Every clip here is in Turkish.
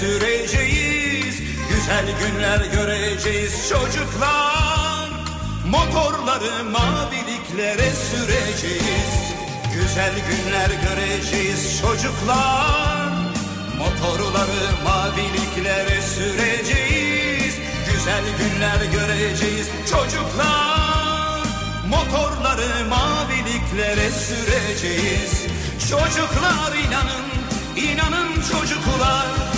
süreceğiz. Güzel günler göreceğiz çocuklar. Motorları maviliklere süreceğiz. Güzel günler göreceğiz çocuklar. Motorları maviliklere süreceğiz. Güzel günler göreceğiz çocuklar. Motorları maviliklere süreceğiz. Çocuklar inanın, inanın çocuklar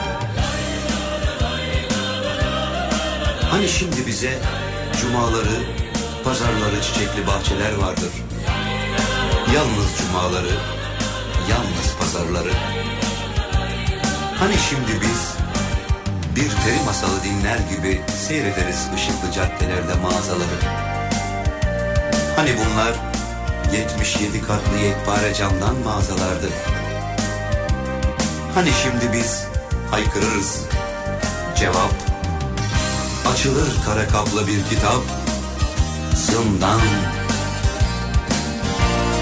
Hani şimdi bize cumaları, pazarları, çiçekli bahçeler vardır. Yalnız cumaları, yalnız pazarları. Hani şimdi biz bir peri masalı dinler gibi seyrederiz ışıklı caddelerde mağazaları. Hani bunlar 77 katlı yekpare camdan mağazalardı. Hani şimdi biz haykırırız. Cevap Açılır kara kaplı bir kitap. Zindan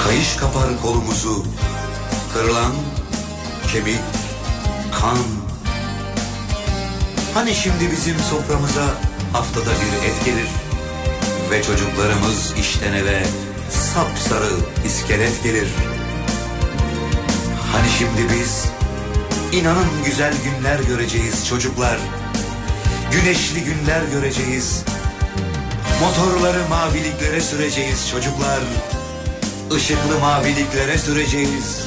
Kayış kapar kolumuzu. Kırılan kemik Kan. Hani şimdi bizim soframıza Haftada bir et gelir? Ve çocuklarımız işten eve Sapsarı iskelet gelir. Hani şimdi biz İnanın güzel günler göreceğiz çocuklar Güneşli günler göreceğiz. Motorları maviliklere süreceğiz çocuklar. Işıklı maviliklere süreceğiz.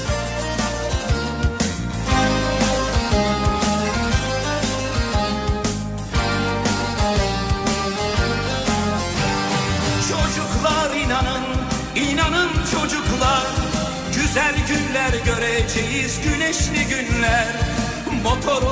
Çocuklar inanın, inanın çocuklar Güzel günler göreceğiz, güneşli günler Motorları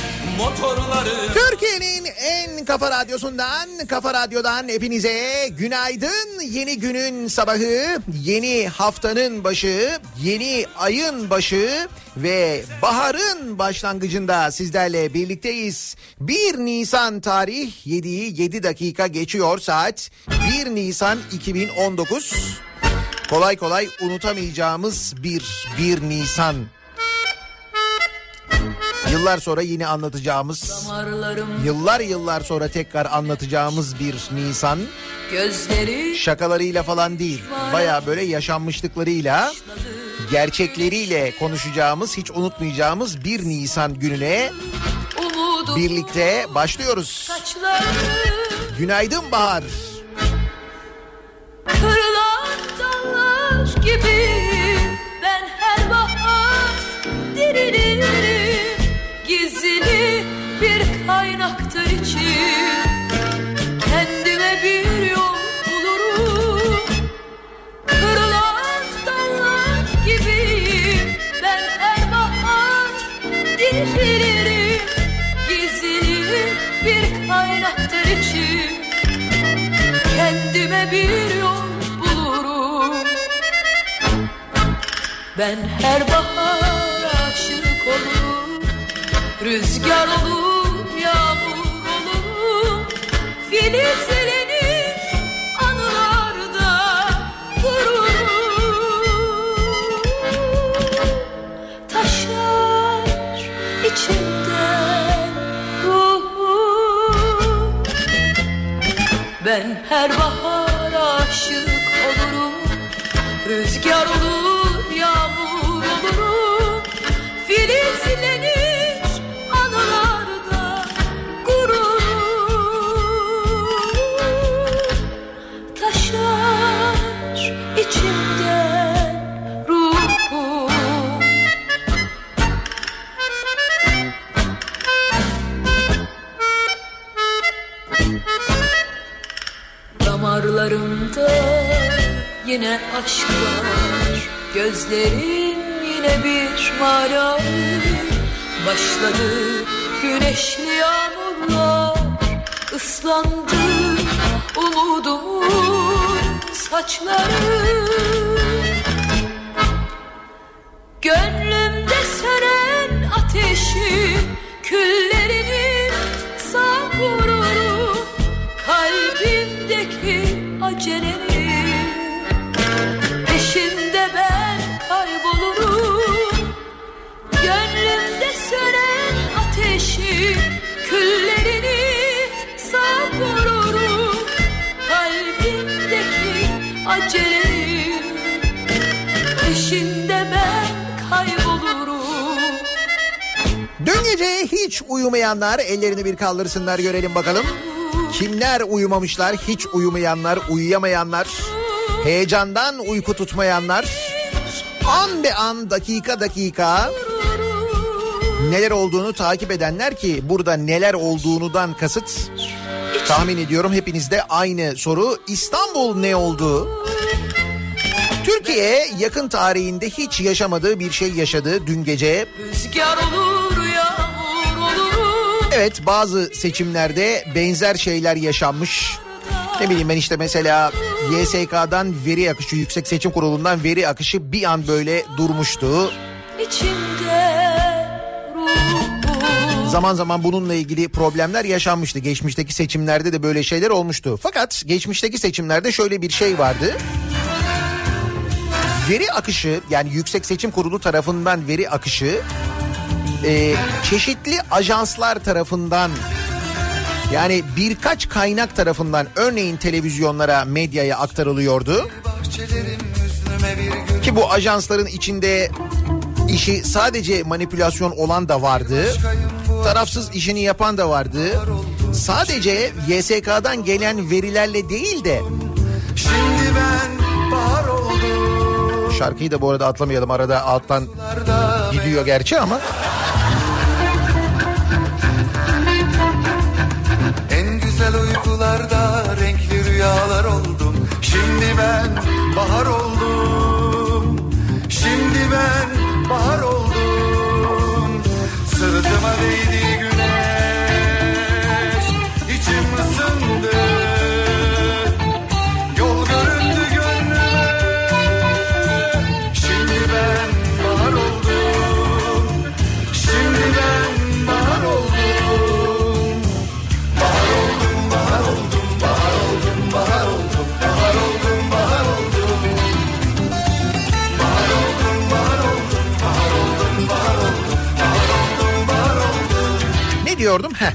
Motorları Türkiye'nin en kafa radyosundan, kafa radyodan hepinize günaydın. Yeni günün sabahı, yeni haftanın başı, yeni ayın başı ve baharın başlangıcında sizlerle birlikteyiz. 1 Nisan tarih 7'yi 7 dakika geçiyor saat. 1 Nisan 2019. Kolay kolay unutamayacağımız bir 1 Nisan Yıllar sonra yine anlatacağımız, yıllar yıllar sonra tekrar anlatacağımız bir Nisan. Gözleri Şakalarıyla falan değil, baya böyle yaşanmışlıklarıyla, gerçekleriyle konuşacağımız, hiç unutmayacağımız bir Nisan gününe birlikte başlıyoruz. Günaydın Bahar. Kırılan dallar gibi ben her bahar dirilirim kaynaktır içim. Kendime bir yol bulurum. Kırılan dallar gibi ben her bahar dirilirim Gizli bir kaynaktır içim. Kendime bir yol bulurum. Ben her bahar aşık olurum. Rüzgar olur, Ben her bahar aşık olurum Rüzgar olur yine aşk var. Gözlerin yine bir mala. Başladı güneşli yağmurlar. Islandı umudumun saçları. Gönlümde sönen ateşi küllerini gece hiç uyumayanlar ellerini bir kaldırsınlar görelim bakalım. Kimler uyumamışlar? Hiç uyumayanlar, uyuyamayanlar, heyecandan uyku tutmayanlar. An be an, dakika dakika neler olduğunu takip edenler ki burada neler olduğunudan kasıt tahmin ediyorum hepinizde aynı soru. İstanbul ne oldu? Türkiye yakın tarihinde hiç yaşamadığı bir şey yaşadı dün gece. Rüzgar olur Evet bazı seçimlerde benzer şeyler yaşanmış. Ne bileyim ben işte mesela YSK'dan veri akışı, Yüksek Seçim Kurulu'ndan veri akışı bir an böyle durmuştu. Zaman zaman bununla ilgili problemler yaşanmıştı. Geçmişteki seçimlerde de böyle şeyler olmuştu. Fakat geçmişteki seçimlerde şöyle bir şey vardı. Veri akışı yani Yüksek Seçim Kurulu tarafından veri akışı e, çeşitli ajanslar tarafından yani birkaç kaynak tarafından örneğin televizyonlara, medyaya aktarılıyordu. Ki bu ajansların içinde işi sadece manipülasyon olan da vardı. Tarafsız işini yapan da vardı. Sadece YSK'dan gelen verilerle değil de Şimdi ben bahar oldum şarkıyı da bu arada atlamayalım arada alttan gidiyor gerçi ama uykularda renkli rüyalar oldum. Şimdi ben bahar oldum. Şimdi ben bahar oldum. Sırtıma değdi güneş diyordum? Heh.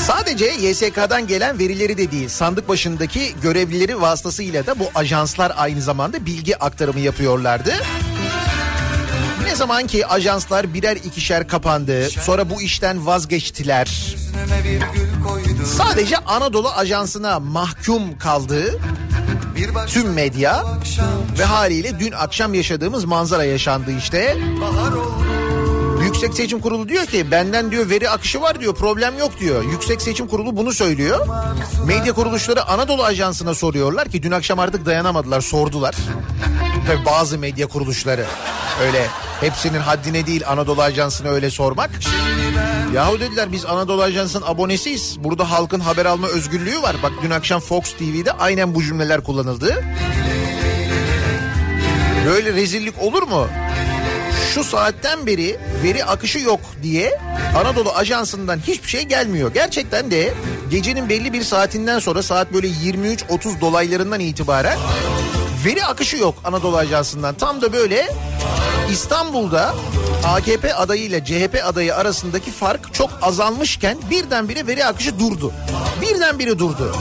Sadece YSK'dan gelen verileri de değil, sandık başındaki görevlileri vasıtasıyla da bu ajanslar aynı zamanda bilgi aktarımı yapıyorlardı. Ne zaman ki ajanslar birer ikişer kapandı, sonra bu işten vazgeçtiler. Sadece Anadolu Ajansı'na mahkum kaldı tüm medya ve haliyle dün akşam yaşadığımız manzara yaşandı işte. bahar oldu Yüksek Seçim Kurulu diyor ki benden diyor veri akışı var diyor problem yok diyor. Yüksek Seçim Kurulu bunu söylüyor. Medya kuruluşları Anadolu Ajansı'na soruyorlar ki dün akşam artık dayanamadılar sordular. Tabii bazı medya kuruluşları öyle hepsinin haddine değil Anadolu Ajansı'na öyle sormak. Yahu dediler biz Anadolu Ajansı'nın abonesiyiz. Burada halkın haber alma özgürlüğü var. Bak dün akşam Fox TV'de aynen bu cümleler kullanıldı. Böyle rezillik olur mu? Şu saatten beri veri akışı yok diye Anadolu Ajansı'ndan hiçbir şey gelmiyor. Gerçekten de gecenin belli bir saatinden sonra saat böyle 23.30 dolaylarından itibaren veri akışı yok Anadolu Ajansı'ndan. Tam da böyle İstanbul'da AKP adayı ile CHP adayı arasındaki fark çok azalmışken birdenbire veri akışı durdu. Birdenbire durdu.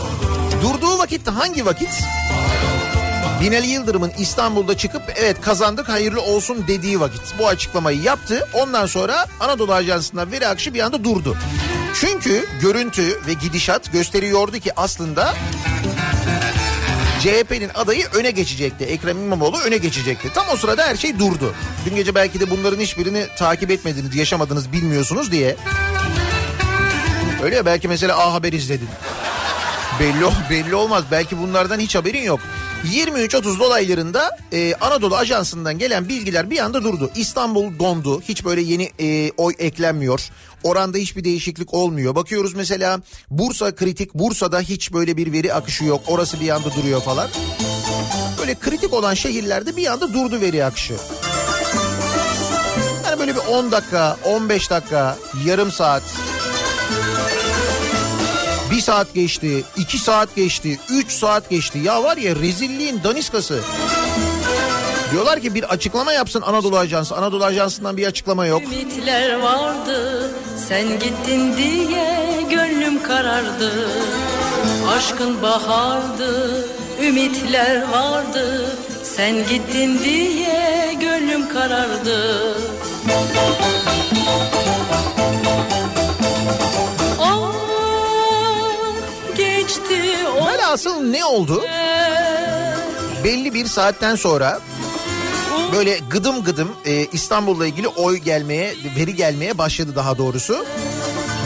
Durduğu vakitte hangi vakit? Binali Yıldırım'ın İstanbul'da çıkıp evet kazandık hayırlı olsun dediği vakit bu açıklamayı yaptı. Ondan sonra Anadolu Ajansı'ndan veri akışı bir anda durdu. Çünkü görüntü ve gidişat gösteriyordu ki aslında CHP'nin adayı öne geçecekti. Ekrem İmamoğlu öne geçecekti. Tam o sırada her şey durdu. Dün gece belki de bunların hiçbirini takip etmediniz, yaşamadınız, bilmiyorsunuz diye. Öyle ya belki mesela A Haber izledin. Belli, belli olmaz. Belki bunlardan hiç haberin yok. 23.30 dolaylarında e, Anadolu Ajansı'ndan gelen bilgiler bir anda durdu. İstanbul dondu. Hiç böyle yeni e, oy eklenmiyor. Oranda hiçbir değişiklik olmuyor. Bakıyoruz mesela Bursa kritik. Bursa'da hiç böyle bir veri akışı yok. Orası bir anda duruyor falan. Böyle kritik olan şehirlerde bir anda durdu veri akışı. Yani böyle bir 10 dakika, 15 dakika, yarım saat bir saat geçti, iki saat geçti, üç saat geçti. Ya var ya rezilliğin daniskası. Diyorlar ki bir açıklama yapsın Anadolu Ajansı. Anadolu Ajansı'ndan bir açıklama yok. Ümitler vardı sen gittin diye gönlüm karardı Aşkın bahardı ümitler vardı sen gittin diye gönlüm karardı Velhasıl ne oldu? Belli bir saatten sonra böyle gıdım gıdım e, İstanbul'la ilgili oy gelmeye, veri gelmeye başladı daha doğrusu.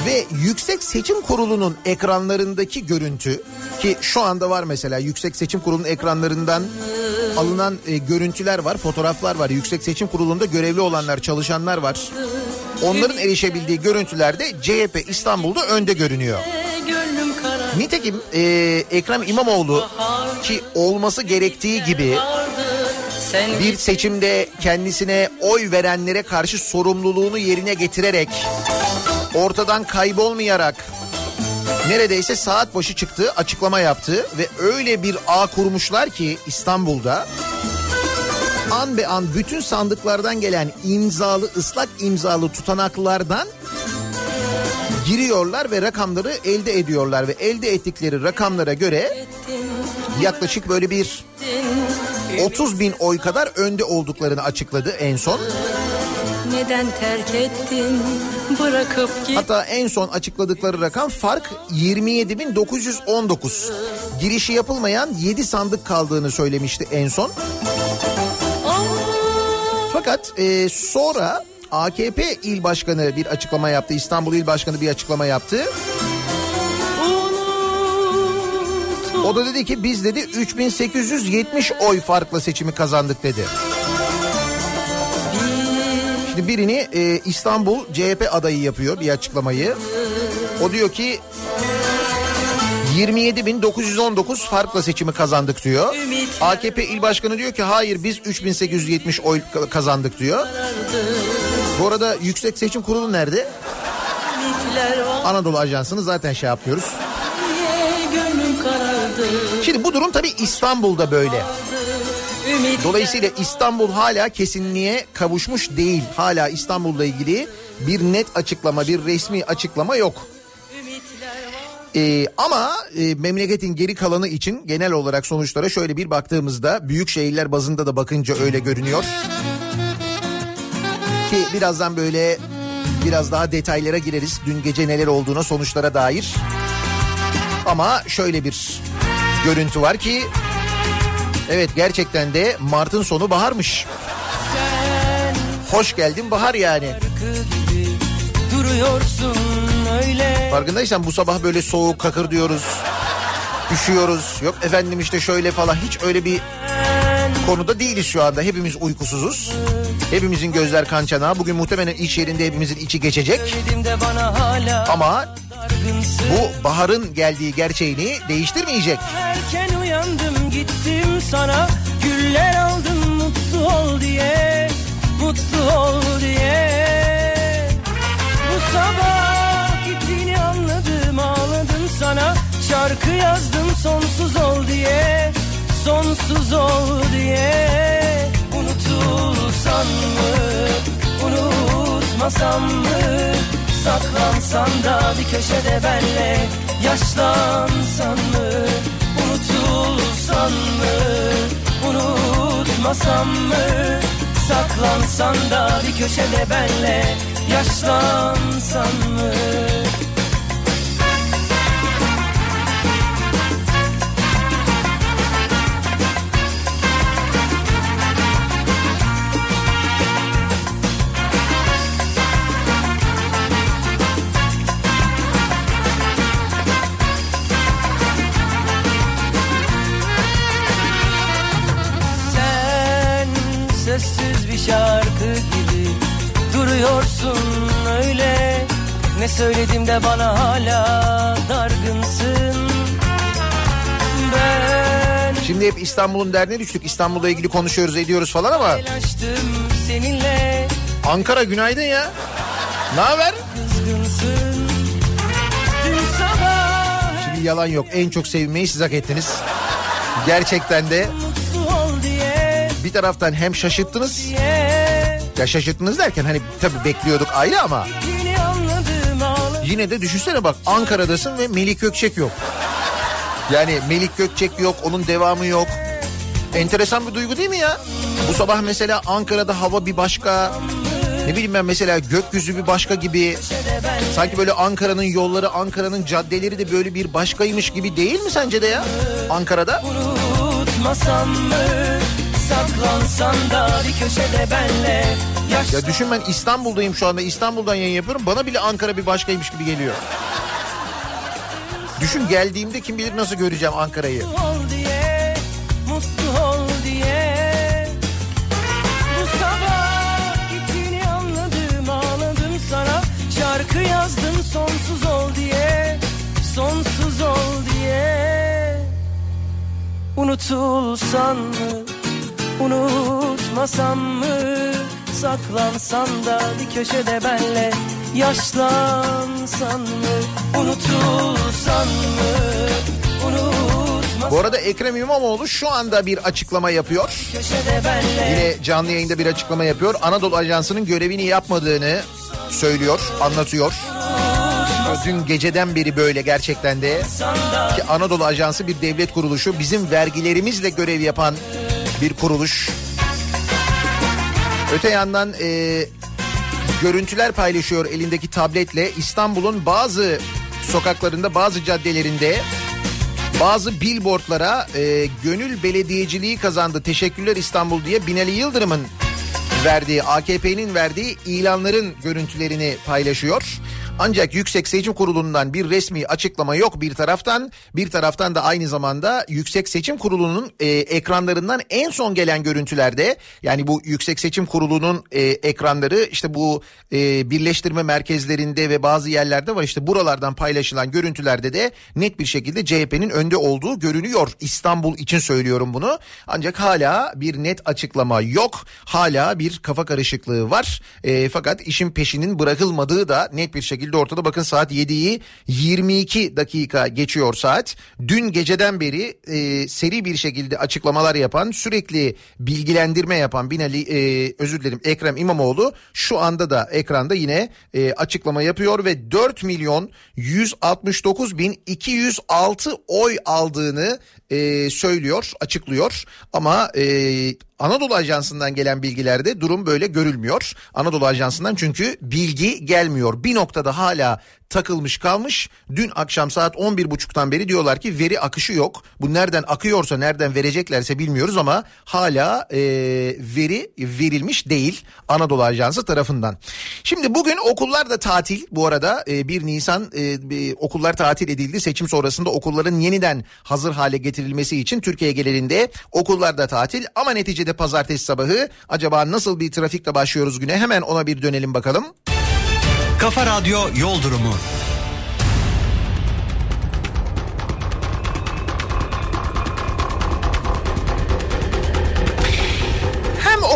Ve Yüksek Seçim Kurulu'nun ekranlarındaki görüntü ki şu anda var mesela Yüksek Seçim Kurulu'nun ekranlarından alınan e, görüntüler var, fotoğraflar var. Yüksek Seçim Kurulu'nda görevli olanlar, çalışanlar var. Onların erişebildiği görüntülerde CHP İstanbul'da önde görünüyor. gönlüm Nitekim e, Ekrem İmamoğlu ki olması gerektiği gibi bir seçimde kendisine oy verenlere karşı sorumluluğunu yerine getirerek ortadan kaybolmayarak neredeyse saat başı çıktı açıklama yaptı ve öyle bir ağ kurmuşlar ki İstanbul'da an be an bütün sandıklardan gelen imzalı ıslak imzalı tutanaklardan giriyorlar ve rakamları elde ediyorlar ve elde ettikleri rakamlara göre yaklaşık böyle bir 30 bin oy kadar önde olduklarını açıkladı en son. Neden terk ettin bırakıp git Hatta en son açıkladıkları rakam fark 27.919. Girişi yapılmayan 7 sandık kaldığını söylemişti en son. Fakat e, sonra AKP il başkanı bir açıklama yaptı. İstanbul il başkanı bir açıklama yaptı. O da dedi ki biz dedi 3870 oy farkla seçimi kazandık dedi. Şimdi birini e, İstanbul CHP adayı yapıyor bir açıklamayı. O diyor ki 27.919 farkla seçimi kazandık diyor. AKP il başkanı diyor ki hayır biz 3870 oy ka- kazandık diyor. Bu arada Yüksek Seçim Kurulu nerede? Anadolu Ajansı'nı zaten şey yapıyoruz. Şimdi bu durum tabii İstanbul'da böyle. Dolayısıyla İstanbul hala kesinliğe kavuşmuş değil. Hala İstanbul'la ilgili bir net açıklama, bir resmi açıklama yok. Ee, ama e, memleketin geri kalanı için genel olarak sonuçlara şöyle bir baktığımızda büyük şehirler bazında da bakınca öyle görünüyor. Ki birazdan böyle biraz daha detaylara gireriz. Dün gece neler olduğuna sonuçlara dair. Ama şöyle bir görüntü var ki evet gerçekten de Mart'ın sonu baharmış. Hoş geldin bahar yani. Farkındaysan bu sabah böyle soğuk kakır diyoruz. Üşüyoruz. Yok efendim işte şöyle falan hiç öyle bir konuda değiliz şu anda. Hepimiz uykusuzuz. Hepimizin gözler kan çanağı. Bugün muhtemelen iş yerinde hepimizin içi geçecek. Ama bu baharın geldiği gerçeğini değiştirmeyecek. Erken uyandım gittim sana. Güller aldım mutlu ol diye. Mutlu ol diye. Bu sabah gittiğini anladım ağladım sana. Şarkı yazdım sonsuz ol diye. Sonsuz ol diye Unutulsan mı? Unutmasam mı? Saklansan da bir köşede benle Yaşlansan mı? Unutulsan mı? Unutmasam mı? Saklansan da bir köşede benle Yaşlansan mı Duruyorsun öyle Ne söyledim de bana hala dargınsın Ben Şimdi hep İstanbul'un derdine düştük. İstanbul'la ilgili konuşuyoruz ediyoruz falan ama seninle Ankara günaydın ya. Ne haber? Şimdi yalan yok. En çok sevinmeyi siz hak ettiniz. Gerçekten de bir taraftan hem şaşırttınız. diye Ya şaşırttınız derken hani tabii bekliyorduk ayrı ama Yine de düşünsene bak Ankara'dasın ve Melik Gökçek yok. Yani Melik Gökçek yok, onun devamı yok. Enteresan bir duygu değil mi ya? Bu sabah mesela Ankara'da hava bir başka. Ne bileyim ben mesela gökyüzü bir başka gibi. Sanki böyle Ankara'nın yolları, Ankara'nın caddeleri de böyle bir başkaymış gibi değil mi sence de ya? Ankara'da. Unutmasam mı Saklansan da bir köşede benle Yaş Ya düşün ben İstanbul'dayım şu anda. İstanbul'dan yayın yapıyorum. Bana bile Ankara bir başkaymış gibi geliyor. Düşün geldiğimde kim bilir nasıl göreceğim Ankara'yı. ol diye Mutlu ol diye anladım Ağladım sana Şarkı yazdım sonsuz ol diye Sonsuz ol diye Unutulsan mı Unutmasam mı Saklansan da bir köşede benle Yaşlansan mı Unutulsan mı Bu arada Ekrem İmamoğlu şu anda bir açıklama yapıyor. Yine canlı yayında bir açıklama yapıyor. Anadolu Ajansı'nın görevini yapmadığını söylüyor, anlatıyor. Dün geceden beri böyle gerçekten de. Ki Anadolu Ajansı bir devlet kuruluşu. Bizim vergilerimizle görev yapan bir kuruluş. Öte yandan e, görüntüler paylaşıyor elindeki tabletle. İstanbul'un bazı sokaklarında, bazı caddelerinde bazı billboardlara e, gönül belediyeciliği kazandı. Teşekkürler İstanbul diye Binali Yıldırım'ın verdiği, AKP'nin verdiği ilanların görüntülerini paylaşıyor. Ancak Yüksek Seçim Kurulu'ndan bir resmi açıklama yok bir taraftan. Bir taraftan da aynı zamanda Yüksek Seçim Kurulu'nun e, ekranlarından en son gelen görüntülerde yani bu Yüksek Seçim Kurulu'nun e, ekranları işte bu e, birleştirme merkezlerinde ve bazı yerlerde var. işte buralardan paylaşılan görüntülerde de net bir şekilde CHP'nin önde olduğu görünüyor. İstanbul için söylüyorum bunu. Ancak hala bir net açıklama yok. Hala bir kafa karışıklığı var. E, fakat işin peşinin bırakılmadığı da net bir şekilde ortada. Bakın saat 7'yi 22 dakika geçiyor saat. Dün geceden beri e, seri bir şekilde açıklamalar yapan, sürekli bilgilendirme yapan Binali e, özür dilerim Ekrem İmamoğlu şu anda da ekranda yine e, açıklama yapıyor ve 4 milyon 169 bin 206 oy aldığını e, söylüyor, açıklıyor. Ama e, Anadolu Ajansı'ndan gelen bilgilerde durum böyle görülmüyor. Anadolu Ajansı'ndan çünkü bilgi gelmiyor. Bir noktada hala takılmış kalmış. Dün akşam saat 11.30'dan beri diyorlar ki veri akışı yok. Bu nereden akıyorsa nereden vereceklerse bilmiyoruz ama hala e, veri verilmiş değil Anadolu Ajansı tarafından. Şimdi bugün okullar da tatil bu arada e, 1 Nisan e, okullar tatil edildi. Seçim sonrasında okulların yeniden hazır hale getirilmesi için Türkiye genelinde okullar da tatil ama neticede pazartesi sabahı acaba nasıl bir trafikle başlıyoruz güne hemen ona bir dönelim bakalım. Kafa Radyo Yol Durumu.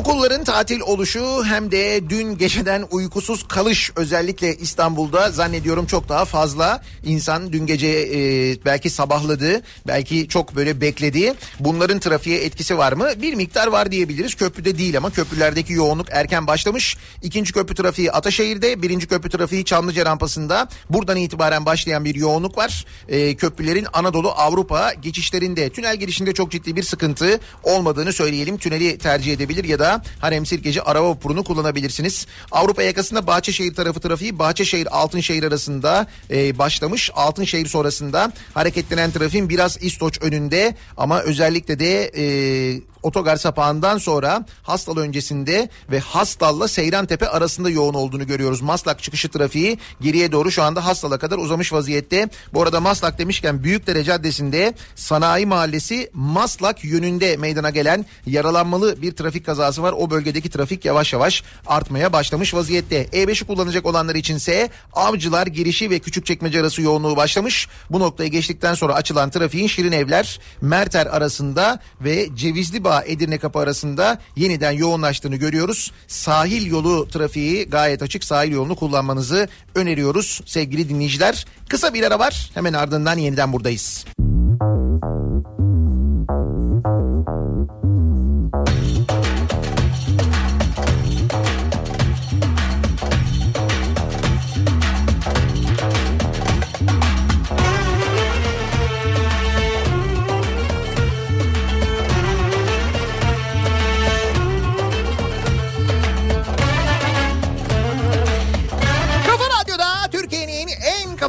Okulların tatil oluşu hem de dün geceden uykusuz kalış özellikle İstanbul'da zannediyorum çok daha fazla insan dün gece e, belki sabahladı belki çok böyle bekledi. Bunların trafiğe etkisi var mı? Bir miktar var diyebiliriz. Köprüde değil ama köprülerdeki yoğunluk erken başlamış. İkinci köprü trafiği Ataşehir'de, birinci köprü trafiği Çamlıca rampasında. Buradan itibaren başlayan bir yoğunluk var. E, köprülerin Anadolu Avrupa geçişlerinde tünel girişinde çok ciddi bir sıkıntı olmadığını söyleyelim. Tüneli tercih edebilir ya da Harem Sirkeci araba vapurunu kullanabilirsiniz. Avrupa yakasında Bahçeşehir tarafı trafiği Bahçeşehir Altınşehir arasında e, başlamış. Altınşehir sonrasında hareketlenen trafiğin biraz İstoç önünde ama özellikle de e, otogar sapağından sonra Hastal öncesinde ve Hastal'la Seyrantepe arasında yoğun olduğunu görüyoruz. Maslak çıkışı trafiği geriye doğru şu anda Hastal'a kadar uzamış vaziyette. Bu arada Maslak demişken Büyükdere Caddesi'nde Sanayi Mahallesi Maslak yönünde meydana gelen yaralanmalı bir trafik kazası var. O bölgedeki trafik yavaş yavaş artmaya başlamış vaziyette. E5'i kullanacak olanlar içinse Avcılar girişi ve Küçükçekmece arası yoğunluğu başlamış. Bu noktayı geçtikten sonra açılan trafiğin Şirin Evler, Merter arasında ve Cevizli Bağ Edirne Kapı arasında yeniden yoğunlaştığını görüyoruz. Sahil yolu trafiği gayet açık. Sahil yolunu kullanmanızı öneriyoruz sevgili dinleyiciler. Kısa bir ara var. Hemen ardından yeniden buradayız.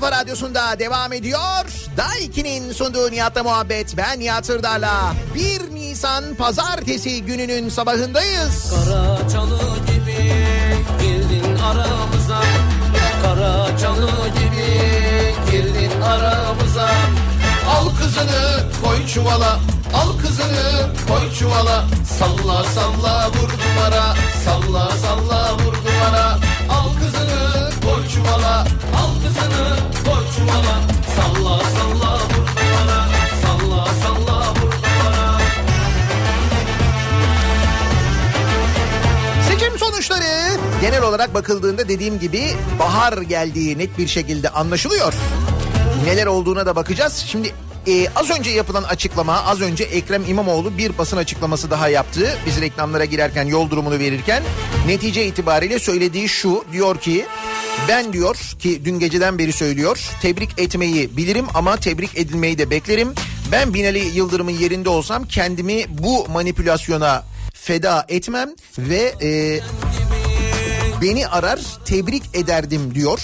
Kafa radyosunda devam ediyor. Daiki'nin sunduğu Nihat'la muhabbet. Ben Nihat Sırdar'la 1 Nisan pazartesi gününün sabahındayız. Kara çalı gibi girdin aramıza. Kara çalı gibi girdin aramıza. Al kızını koy çuvala. Al kızını koy çuvala. Salla salla vur duvara. Salla salla vur duvara. Al kızını koy çuvala. Al kızını Seçim sonuçları genel olarak bakıldığında dediğim gibi bahar geldiği net bir şekilde anlaşılıyor. Neler olduğuna da bakacağız. Şimdi e, az önce yapılan açıklama az önce Ekrem İmamoğlu bir basın açıklaması daha yaptı. Biz reklamlara girerken yol durumunu verirken netice itibariyle söylediği şu diyor ki ben diyor ki dün geceden beri söylüyor tebrik etmeyi bilirim ama tebrik edilmeyi de beklerim. Ben Binali Yıldırım'ın yerinde olsam kendimi bu manipülasyona feda etmem ve e, beni arar tebrik ederdim diyor.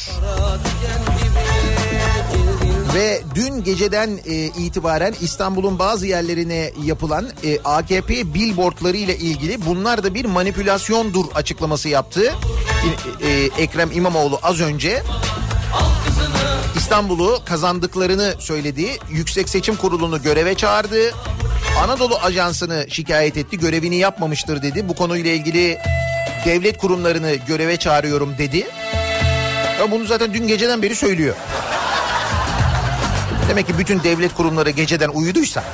Ve dün geceden e, itibaren İstanbul'un bazı yerlerine yapılan e, AKP billboardları ile ilgili bunlar da bir manipülasyondur açıklaması yaptı. E, Ekrem İmamoğlu az önce İstanbul'u kazandıklarını söyledi. Yüksek Seçim Kurulu'nu göreve çağırdı. Anadolu Ajansı'nı şikayet etti. Görevini yapmamıştır dedi. Bu konuyla ilgili devlet kurumlarını göreve çağırıyorum dedi. Ya bunu zaten dün geceden beri söylüyor. Demek ki bütün devlet kurumları geceden uyuduysa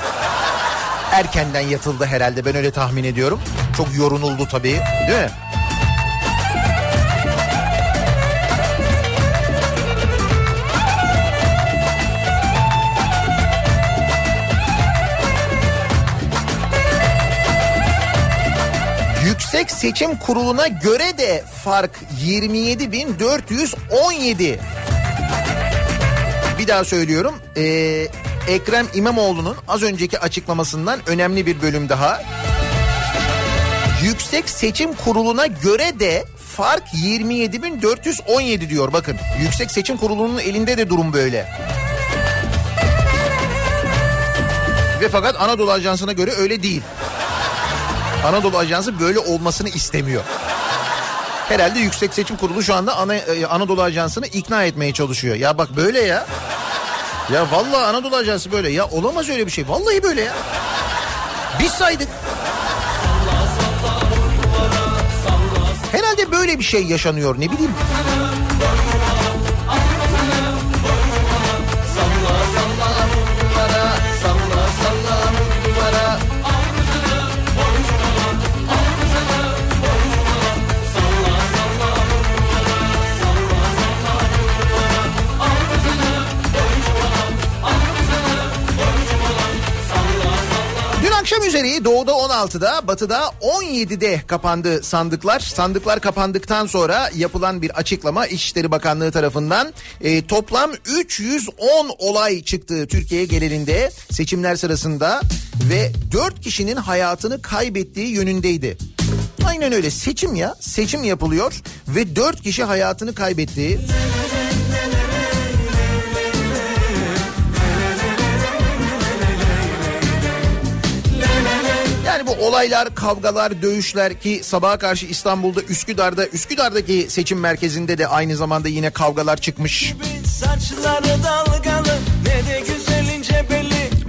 erkenden yatıldı herhalde ben öyle tahmin ediyorum. Çok yorunuldu tabii değil mi? Yüksek Seçim Kurulu'na göre de fark 27.417. Bir daha söylüyorum. Ee, Ekrem İmamoğlu'nun az önceki açıklamasından önemli bir bölüm daha. Yüksek Seçim Kurulu'na göre de fark 27.417 diyor bakın. Yüksek Seçim Kurulu'nun elinde de durum böyle. Ve fakat Anadolu Ajansı'na göre öyle değil. Anadolu Ajansı böyle olmasını istemiyor. Herhalde Yüksek Seçim Kurulu şu anda Ana, e, Anadolu Ajansı'nı ikna etmeye çalışıyor. Ya bak böyle ya. Ya vallahi Anadolu Ajansı böyle. Ya olamaz öyle bir şey. Vallahi böyle ya. Biz saydık. Herhalde böyle bir şey yaşanıyor ne bileyim. Akşam üzeri doğuda 16'da batıda 17'de kapandı sandıklar. Sandıklar kapandıktan sonra yapılan bir açıklama İçişleri Bakanlığı tarafından e, toplam 310 olay çıktı Türkiye genelinde seçimler sırasında ve 4 kişinin hayatını kaybettiği yönündeydi. Aynen öyle seçim ya seçim yapılıyor ve 4 kişi hayatını kaybetti. Bu olaylar, kavgalar, dövüşler ki sabaha karşı İstanbul'da Üsküdar'da Üsküdar'daki seçim merkezinde de aynı zamanda yine kavgalar çıkmış. Dalgalı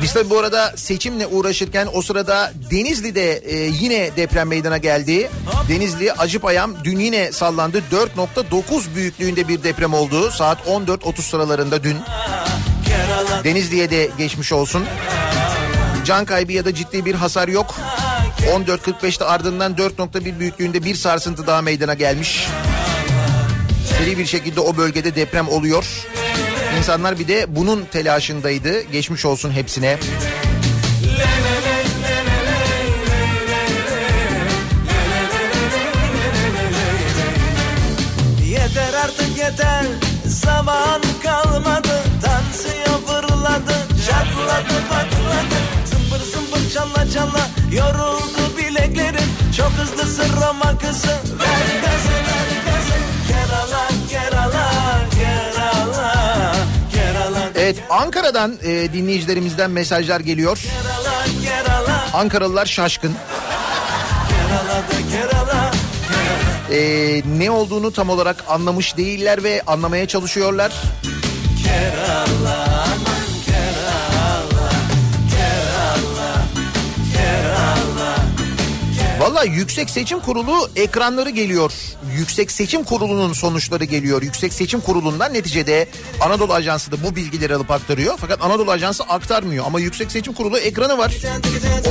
Biz tabi bu arada seçimle uğraşırken o sırada Denizli'de e, yine deprem meydana geldi. Denizli Acıpayam dün yine sallandı. 4.9 büyüklüğünde bir deprem oldu. Saat 14.30 sıralarında dün. Denizli'ye de geçmiş olsun. Can kaybı ya da ciddi bir hasar yok. 14.45'te ardından 4.1 büyüklüğünde bir sarsıntı daha meydana gelmiş. Seri bir şekilde o bölgede deprem oluyor. İnsanlar bir de bunun telaşındaydı. Geçmiş olsun hepsine. Yeter artık yeter zaman kalmadı Tansiyon fırladı çatladı patladı Çalla çalla yoruldu bileklerim Çok hızlısın Roma kızı ver gazı ver gazı Kerala Kerala Kerala Kerala Evet Ankara'dan e, dinleyicilerimizden mesajlar geliyor. Kerala Kerala Ankaralılar şaşkın. Kerala'da Kerala E, ne olduğunu tam olarak anlamış değiller ve anlamaya çalışıyorlar. Kerala Valla Yüksek Seçim Kurulu ekranları geliyor. Yüksek Seçim Kurulu'nun sonuçları geliyor. Yüksek Seçim Kurulu'ndan neticede Anadolu Ajansı da bu bilgileri alıp aktarıyor. Fakat Anadolu Ajansı aktarmıyor. Ama Yüksek Seçim Kurulu ekranı var.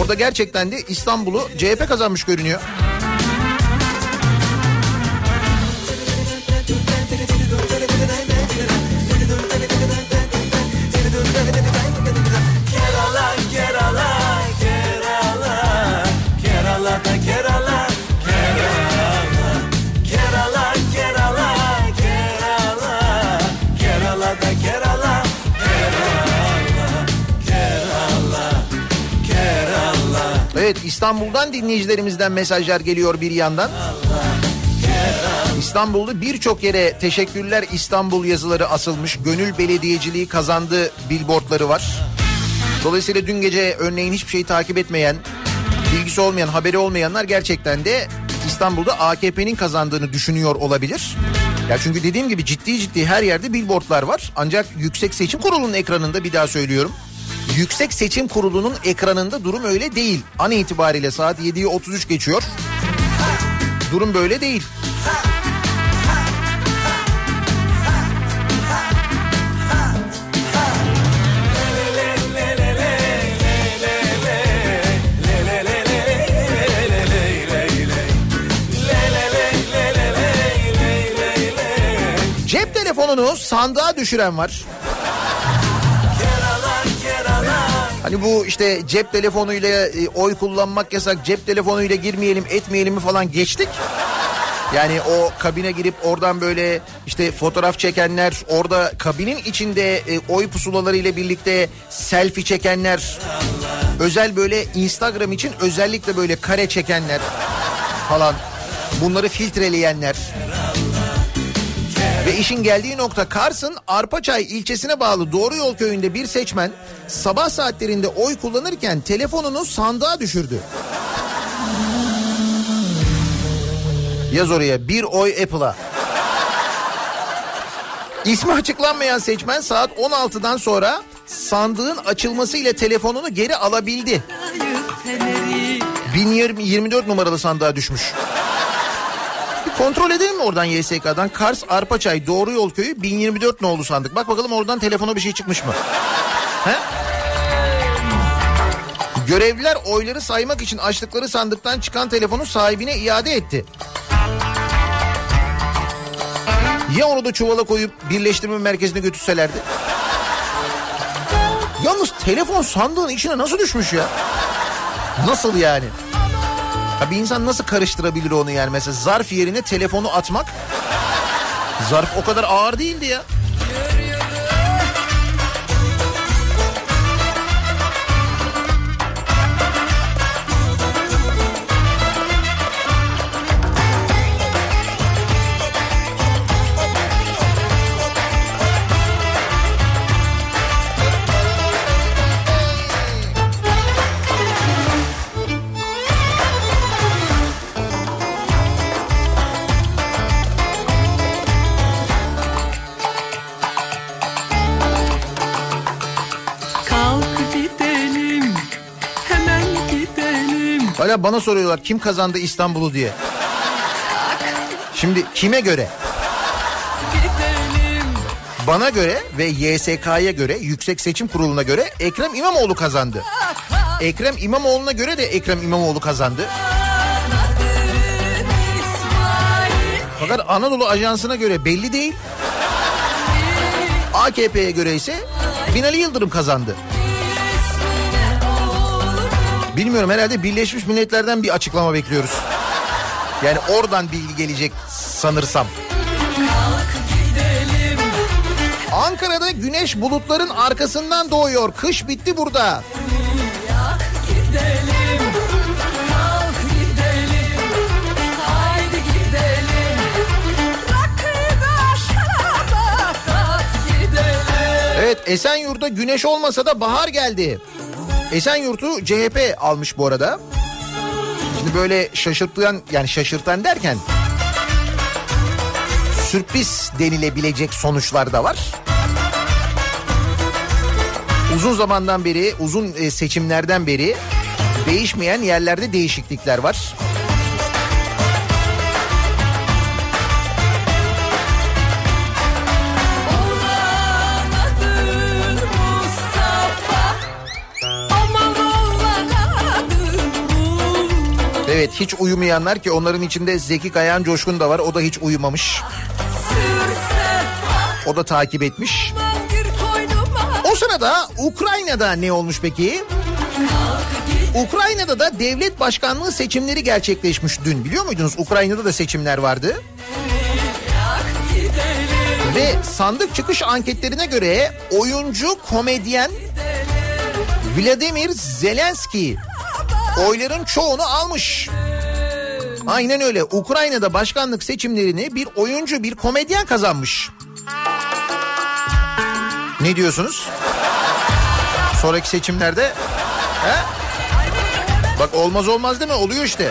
Orada gerçekten de İstanbul'u CHP kazanmış görünüyor. Evet İstanbul'dan dinleyicilerimizden mesajlar geliyor bir yandan. İstanbul'da birçok yere teşekkürler İstanbul yazıları asılmış. Gönül belediyeciliği kazandı billboardları var. Dolayısıyla dün gece örneğin hiçbir şeyi takip etmeyen, bilgisi olmayan, haberi olmayanlar gerçekten de İstanbul'da AKP'nin kazandığını düşünüyor olabilir. Ya çünkü dediğim gibi ciddi ciddi her yerde billboardlar var. Ancak Yüksek Seçim Kurulu'nun ekranında bir daha söylüyorum. Yüksek Seçim Kurulu'nun ekranında durum öyle değil. An itibariyle saat 7'yi 33 geçiyor. Durum böyle değil. Cep telefonunu sandığa düşüren var. Hani bu işte cep telefonuyla e, oy kullanmak yasak, cep telefonuyla girmeyelim, etmeyelim mi falan geçtik. Yani o kabine girip oradan böyle işte fotoğraf çekenler, orada kabinin içinde e, oy pusulaları ile birlikte selfie çekenler, özel böyle Instagram için özellikle böyle kare çekenler falan. Bunları filtreleyenler. Ve işin geldiği nokta Kars'ın Arpaçay ilçesine bağlı Doğru Yol köyünde bir seçmen sabah saatlerinde oy kullanırken telefonunu sandığa düşürdü. Yaz oraya bir oy Apple'a. İsmi açıklanmayan seçmen saat 16'dan sonra sandığın açılması ile telefonunu geri alabildi. 1024 numaralı sandığa düşmüş. Kontrol edelim mi oradan YSK'dan? Kars Arpaçay Doğru Yol Köyü 1024 nolu sandık. Bak bakalım oradan telefona bir şey çıkmış mı? He? Görevliler oyları saymak için açtıkları sandıktan çıkan telefonu sahibine iade etti. Ya onu da çuvala koyup birleştirme merkezine götürselerdi? Yalnız telefon sandığın içine nasıl düşmüş ya? Nasıl yani? Ya bir insan nasıl karıştırabilir onu yani mesela zarf yerine telefonu atmak? Zarf o kadar ağır değildi ya. Hala bana soruyorlar kim kazandı İstanbul'u diye. Şimdi kime göre? Bana göre ve YSK'ya göre Yüksek Seçim Kurulu'na göre Ekrem İmamoğlu kazandı. Ekrem İmamoğlu'na göre de Ekrem İmamoğlu kazandı. Fakat Anadolu Ajansı'na göre belli değil. AKP'ye göre ise Binali Yıldırım kazandı. Bilmiyorum herhalde Birleşmiş Milletler'den bir açıklama bekliyoruz. Yani oradan bilgi gelecek sanırsam. Ankara'da güneş bulutların arkasından doğuyor. Kış bitti burada. Evet Esenyurt'ta güneş olmasa da bahar geldi. Esenyurt'u CHP almış bu arada. Şimdi böyle şaşırtan yani şaşırtan derken sürpriz denilebilecek sonuçlar da var. Uzun zamandan beri, uzun e, seçimlerden beri değişmeyen yerlerde değişiklikler var. Evet hiç uyumayanlar ki onların içinde Zeki Kayan Coşkun da var. O da hiç uyumamış. O da takip etmiş. O sırada Ukrayna'da ne olmuş peki? Ukrayna'da da devlet başkanlığı seçimleri gerçekleşmiş dün. Biliyor muydunuz? Ukrayna'da da seçimler vardı. Ve sandık çıkış anketlerine göre oyuncu komedyen Vladimir Zelenski oyların çoğunu almış. Aynen öyle. Ukrayna'da başkanlık seçimlerini bir oyuncu, bir komedyen kazanmış. Ne diyorsunuz? Sonraki seçimlerde he? Bak olmaz olmaz değil mi? Oluyor işte.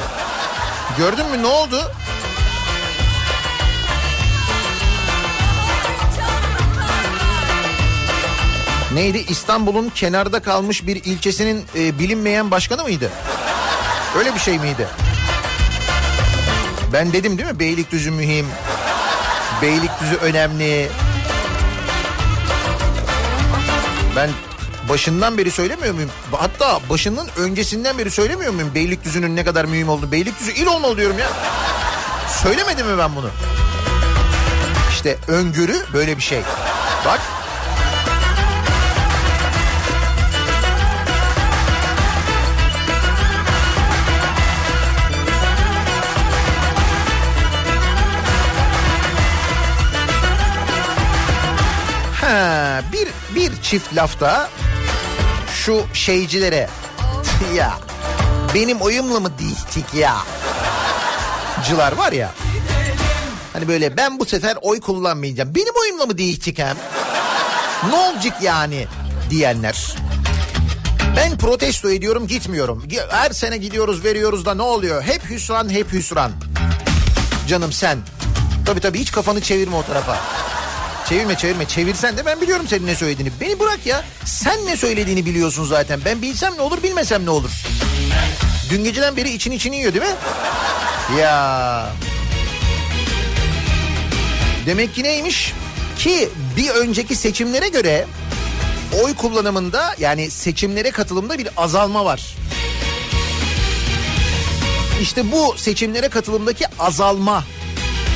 Gördün mü ne oldu? Neydi? İstanbul'un kenarda kalmış bir ilçesinin e, bilinmeyen başkanı mıydı? Öyle bir şey miydi? Ben dedim değil mi? Beylikdüzü mühim. Beylikdüzü önemli. Ben başından beri söylemiyor muyum? Hatta başının öncesinden beri söylemiyor muyum? Beylikdüzü'nün ne kadar mühim olduğunu. Beylikdüzü il olmalı diyorum ya. Söylemedim mi ben bunu? İşte öngörü böyle bir şey. Bak. Bir bir çift lafta şu şeycilere ya benim oyumla mı değiştik ya? Cılar var ya hani böyle ben bu sefer oy kullanmayacağım. Benim oyumla mı değiştik hem? Ne olacak yani diyenler? Ben protesto ediyorum gitmiyorum. Her sene gidiyoruz veriyoruz da ne oluyor? Hep hüsran hep hüsran. Canım sen tabii tabii hiç kafanı çevirme o tarafa Çevirme çevirme çevirsen de ben biliyorum senin ne söylediğini. Beni bırak ya. Sen ne söylediğini biliyorsun zaten. Ben bilsem ne olur bilmesem ne olur. Dün geceden beri için içini yiyor değil mi? Ya. Demek ki neymiş? Ki bir önceki seçimlere göre oy kullanımında yani seçimlere katılımda bir azalma var. İşte bu seçimlere katılımdaki azalma.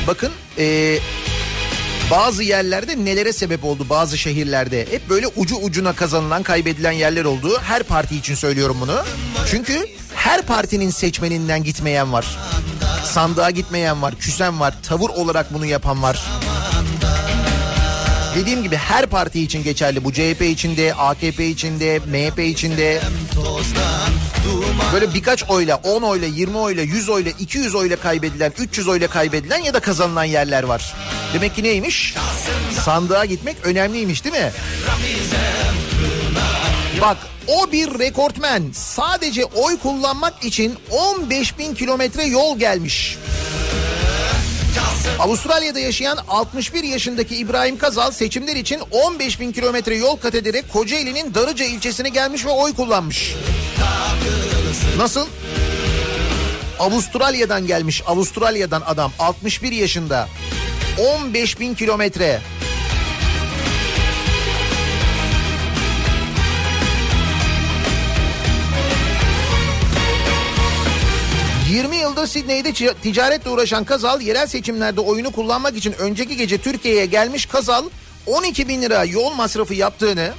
Bakın eee bazı yerlerde nelere sebep oldu bazı şehirlerde. Hep böyle ucu ucuna kazanılan kaybedilen yerler oldu. Her parti için söylüyorum bunu. Çünkü her partinin seçmeninden gitmeyen var. Sandığa gitmeyen var, küsen var, tavır olarak bunu yapan var. Dediğim gibi her parti için geçerli. Bu CHP için de, AKP için de, MHP için de. Böyle birkaç oyla, 10 oyla, 20 oyla, 100 oyla, 200 oyla kaybedilen, 300 oyla kaybedilen ya da kazanılan yerler var. Demek ki neymiş? Sandığa gitmek önemliymiş değil mi? Bak o bir rekortmen sadece oy kullanmak için 15 bin kilometre yol gelmiş. Avustralya'da yaşayan 61 yaşındaki İbrahim Kazal seçimler için 15 bin kilometre yol kat ederek Kocaeli'nin Darıca ilçesine gelmiş ve oy kullanmış. Nasıl? Avustralya'dan gelmiş. Avustralya'dan adam 61 yaşında. 15 bin kilometre. ...20 yıldır Sidney'de ticaretle uğraşan Kazal... ...yerel seçimlerde oyunu kullanmak için... ...önceki gece Türkiye'ye gelmiş Kazal... ...12 bin lira yol masrafı yaptığını...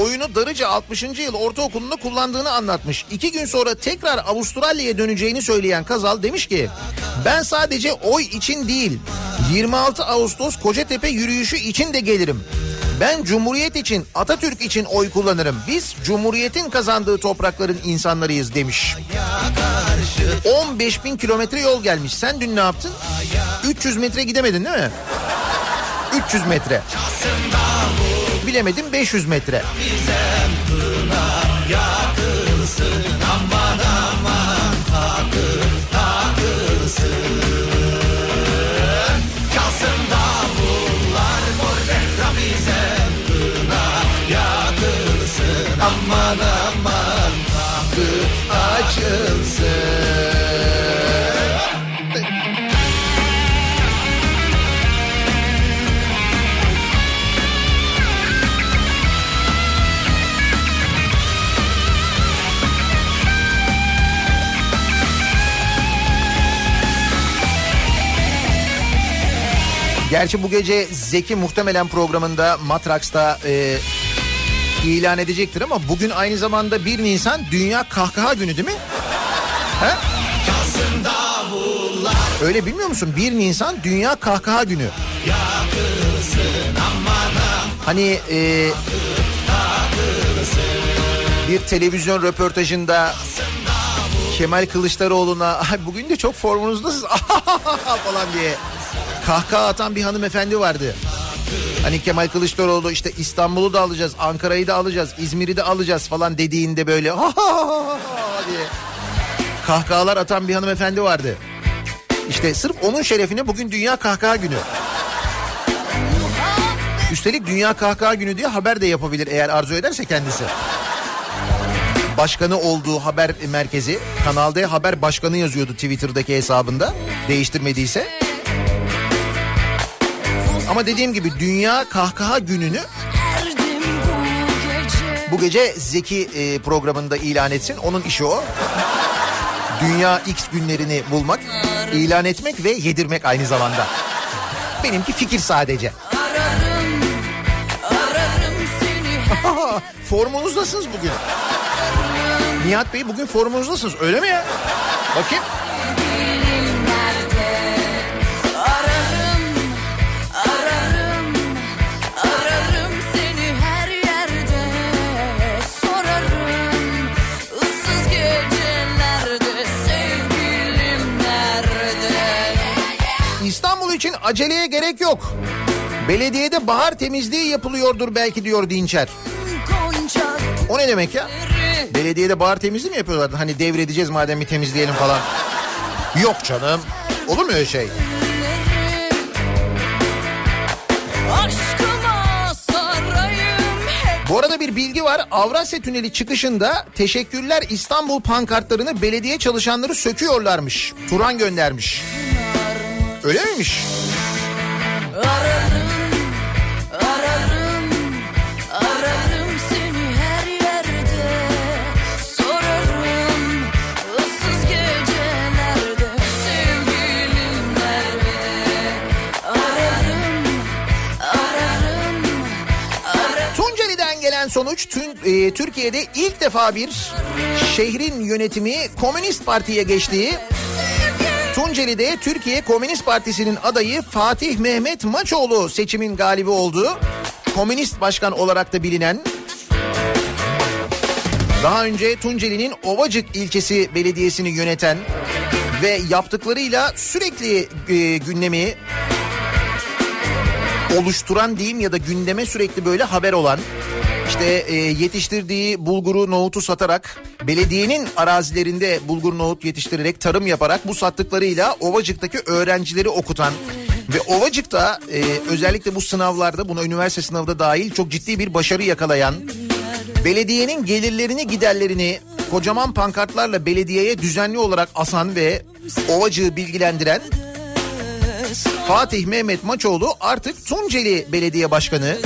...oyunu Darıca 60. yıl ortaokulunda kullandığını anlatmış. İki gün sonra tekrar Avustralya'ya döneceğini söyleyen Kazal demiş ki... ...ben sadece oy için değil... ...26 Ağustos Kocatepe yürüyüşü için de gelirim. Ben Cumhuriyet için, Atatürk için oy kullanırım. Biz Cumhuriyet'in kazandığı toprakların insanlarıyız demiş. 15 bin kilometre yol gelmiş. Sen dün ne yaptın? 300 metre gidemedin değil mi? 300 metre. Bilemedim 500 metre. Aman Gerçi bu gece Zeki muhtemelen programında Matraks'ta e, ilan edecektir ama bugün aynı zamanda 1 Nisan Dünya Kahkaha Günü değil mi? He? Öyle bilmiyor musun? 1 Nisan Dünya Kahkaha Günü. Hani e, bir televizyon röportajında Kemal Kılıçdaroğlu'na "Ay, bugün de çok formunuzdasınız falan diye kahkaha atan bir hanımefendi vardı. Hani Kemal Kılıçdaroğlu işte İstanbul'u da alacağız, Ankara'yı da alacağız, İzmir'i de alacağız falan dediğinde böyle ha diye kahkahalar atan bir hanımefendi vardı. İşte sırf onun şerefine bugün Dünya Kahkaha Günü. Üstelik Dünya Kahkaha Günü diye haber de yapabilir eğer arzu ederse kendisi. Başkanı olduğu haber merkezi Kanal D Haber Başkanı yazıyordu Twitter'daki hesabında değiştirmediyse. Ama dediğim gibi Dünya Kahkaha Günü'nü bu gece Zeki e, programında ilan etsin. Onun işi o. Dünya X günlerini bulmak, ilan etmek ve yedirmek aynı zamanda. Benimki fikir sadece. Formunuzdasınız bugün. Nihat Bey bugün formunuzdasınız öyle mi ya? Bakayım. İçin aceleye gerek yok. Belediyede bahar temizliği yapılıyordur belki diyor Dinçer. O ne demek ya? Belediyede bahar temizliği mi yapıyorlardı? Hani devredeceğiz madem bir temizleyelim falan. Yok canım. Olur mu öyle şey? Bu arada bir bilgi var. Avrasya Tüneli çıkışında teşekkürler İstanbul pankartlarını belediye çalışanları söküyorlarmış. Turan göndermiş. Öyle miymiş? Ararım, ararım, ararım seni her yerde sorarım. Issız gecelerde sevgilim nerede? Ararım, ararım, ararım. Tunceli'den gelen sonuç tün, e, Türkiye'de ilk defa bir şehrin yönetimi Komünist Parti'ye geçtiği Tunceli'de Türkiye Komünist Partisi'nin adayı Fatih Mehmet Maçoğlu seçimin galibi oldu. Komünist başkan olarak da bilinen daha önce Tunceli'nin Ovacık ilçesi belediyesini yöneten ve yaptıklarıyla sürekli e, gündemi oluşturan diyeyim ya da gündeme sürekli böyle haber olan işte e, yetiştirdiği bulguru nohutu satarak belediyenin arazilerinde bulgur nohut yetiştirerek tarım yaparak bu sattıklarıyla Ovacık'taki öğrencileri okutan ve Ovacık'ta e, özellikle bu sınavlarda buna üniversite sınavı da dahil çok ciddi bir başarı yakalayan belediyenin gelirlerini giderlerini kocaman pankartlarla belediyeye düzenli olarak asan ve Ovacığı bilgilendiren Fatih Mehmet Maçoğlu artık Tunceli Belediye Başkanı.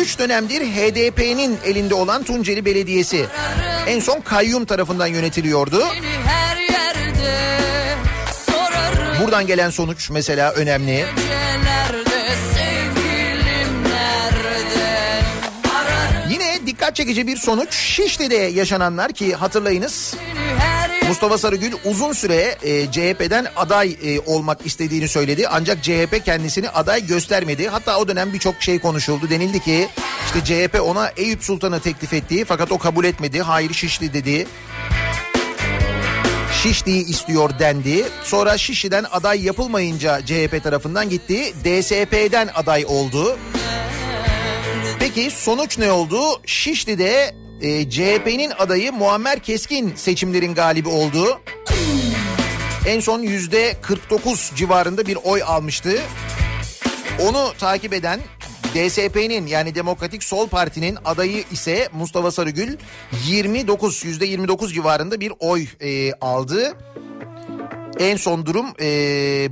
Üç dönemdir HDP'nin elinde olan Tunceli Belediyesi. En son kayyum tarafından yönetiliyordu. Buradan gelen sonuç mesela önemli. Yine dikkat çekici bir sonuç Şişli'de yaşananlar ki hatırlayınız her Mustafa Sarıgül uzun süre e, CHP'den aday e, olmak istediğini söyledi. Ancak CHP kendisini aday göstermedi. Hatta o dönem birçok şey konuşuldu. Denildi ki işte CHP ona Eyüp Sultan'ı teklif etti fakat o kabul etmedi. Hayır Şişli dedi. Şişli'yi istiyor dendi. Sonra Şişli'den aday yapılmayınca CHP tarafından gitti. DSP'den aday oldu. Peki sonuç ne oldu? Şişli'de e, CHP'nin adayı Muammer Keskin seçimlerin galibi oldu. En son yüzde 49 civarında bir oy almıştı. Onu takip eden DSP'nin yani Demokratik Sol Parti'nin adayı ise Mustafa Sarıgül 29 yüzde 29 civarında bir oy e, aldı. En son durum e,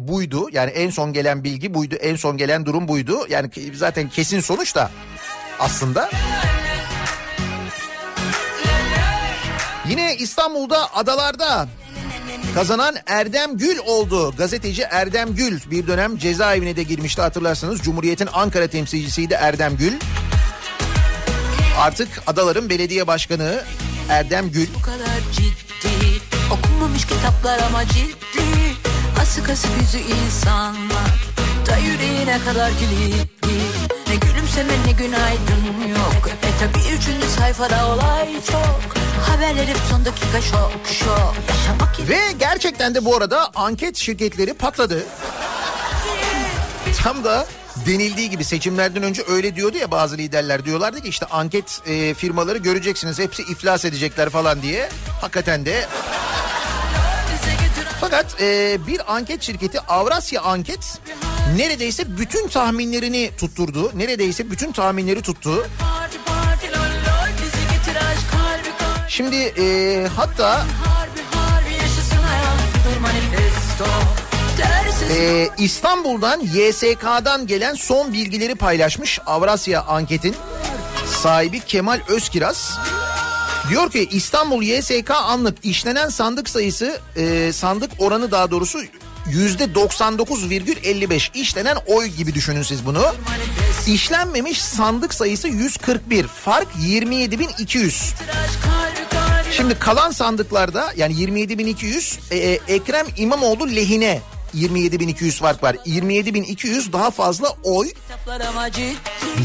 buydu. Yani en son gelen bilgi buydu. En son gelen durum buydu. Yani zaten kesin sonuç da aslında. Yine İstanbul'da adalarda kazanan Erdem Gül oldu. Gazeteci Erdem Gül bir dönem cezaevine de girmişti hatırlarsanız. Cumhuriyet'in Ankara temsilcisiydi Erdem Gül. Artık adaların belediye başkanı Erdem Gül. bu kadar ciddi Okunmamış kitaplar ama ciddi Asık asık yüzü insanlar Da yüreğine kadar kilitli gülümseme ne günaydın yok. E tabi üçüncü sayfada olay çok. Haberler hep son dakika şok şok. Ve gerçekten de bu arada anket şirketleri patladı. Tam da denildiği gibi seçimlerden önce öyle diyordu ya bazı liderler. Diyorlardı ki işte anket e, firmaları göreceksiniz hepsi iflas edecekler falan diye. Hakikaten de. Fakat e, bir anket şirketi Avrasya Anket neredeyse bütün tahminlerini tutturdu. Neredeyse bütün tahminleri tuttu. Şimdi e, hatta e, İstanbul'dan YSK'dan gelen son bilgileri paylaşmış Avrasya Anket'in sahibi Kemal Özkiraz. Diyor ki İstanbul YSK anlık işlenen sandık sayısı e, sandık oranı daha doğrusu 99,55 işlenen oy gibi düşünün siz bunu. İşlenmemiş sandık sayısı 141 fark 27.200. aşk kalbi kalbi Şimdi kalan sandıklarda yani 27.200 e, e, Ekrem İmamoğlu lehine 27.200 fark var. 27.200 daha fazla oy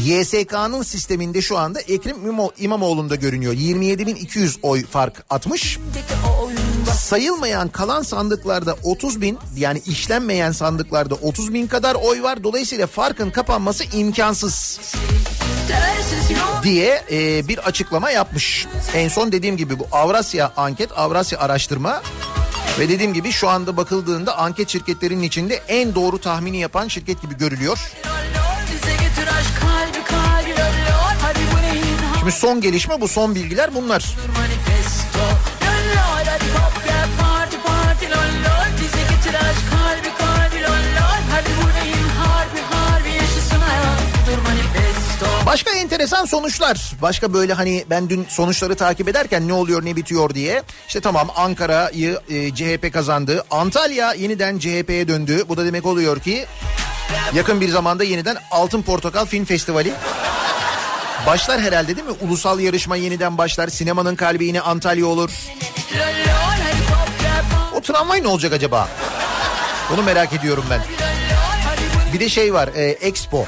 YSK'nın sisteminde şu anda Ekrem İmamo- İmamoğlu'nda görünüyor. 27.200 oy fark atmış. O Sayılmayan kalan sandıklarda 30 bin yani işlenmeyen sandıklarda 30 bin kadar oy var. Dolayısıyla farkın kapanması imkansız diye e, bir açıklama yapmış. En son dediğim gibi bu Avrasya anket, Avrasya araştırma ve dediğim gibi şu anda bakıldığında anket şirketlerinin içinde en doğru tahmini yapan şirket gibi görülüyor. Şimdi son gelişme bu son bilgiler bunlar. Manifesto Başka enteresan sonuçlar. Başka böyle hani ben dün sonuçları takip ederken ne oluyor ne bitiyor diye. İşte tamam Ankara'yı e, CHP kazandı. Antalya yeniden CHP'ye döndü. Bu da demek oluyor ki yakın bir zamanda yeniden Altın Portakal Film Festivali başlar herhalde değil mi? Ulusal yarışma yeniden başlar. Sinemanın kalbi yine Antalya olur. O tramvay ne olacak acaba? Bunu merak ediyorum ben. Bir de şey var e, Expo.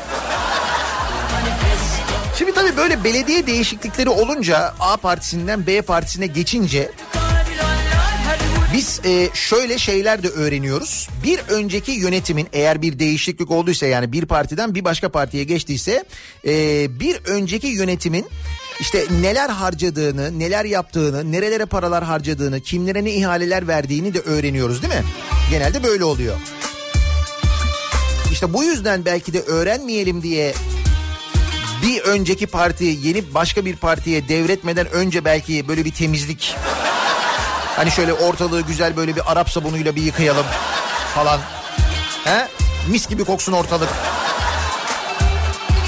Tabii böyle belediye değişiklikleri olunca A partisinden B partisine geçince biz e, şöyle şeyler de öğreniyoruz. Bir önceki yönetimin eğer bir değişiklik olduysa yani bir partiden bir başka partiye geçtiyse e, bir önceki yönetimin işte neler harcadığını, neler yaptığını, nerelere paralar harcadığını, kimlere ne ihaleler verdiğini de öğreniyoruz değil mi? Genelde böyle oluyor. İşte bu yüzden belki de öğrenmeyelim diye bir önceki parti yeni başka bir partiye devretmeden önce belki böyle bir temizlik Hani şöyle ortalığı güzel böyle bir Arap sabunuyla bir yıkayalım falan. He? Mis gibi koksun ortalık.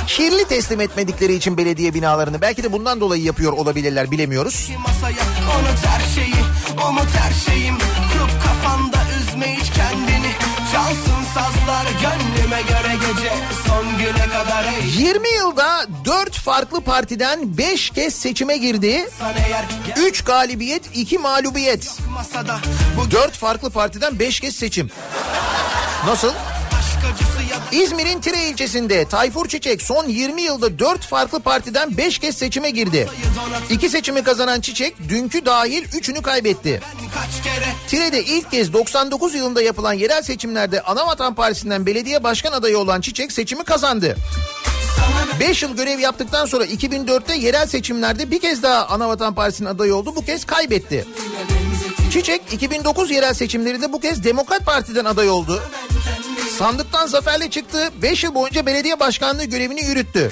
Kirli teslim etmedikleri için belediye binalarını belki de bundan dolayı yapıyor olabilirler bilemiyoruz. Masaya unut her şeyi Umut her şeyim kafanda Çalsın sazlar gönlüme göre gece Son güne kadar ey 20 yılda 4 farklı partiden 5 kez seçime girdi. Sana eğer 3 galibiyet, 2 mağlubiyet. masada Bu 4 farklı partiden 5 kez seçim. Nasıl? aşk acısı ya İzmir'in Tire ilçesinde Tayfur Çiçek son 20 yılda 4 farklı partiden 5 kez seçime girdi. 2 seçimi kazanan Çiçek dünkü dahil 3'ünü kaybetti. Tire'de ilk kez 99 yılında yapılan yerel seçimlerde Anavatan Partisi'nden belediye başkan adayı olan Çiçek seçimi kazandı. 5 yıl görev yaptıktan sonra 2004'te yerel seçimlerde bir kez daha Anavatan Partisi'nin adayı oldu. Bu kez kaybetti. Çiçek 2009 yerel seçimlerinde bu kez Demokrat Parti'den aday oldu. Sandıktan zaferle çıktı. 5 yıl boyunca belediye başkanlığı görevini yürüttü.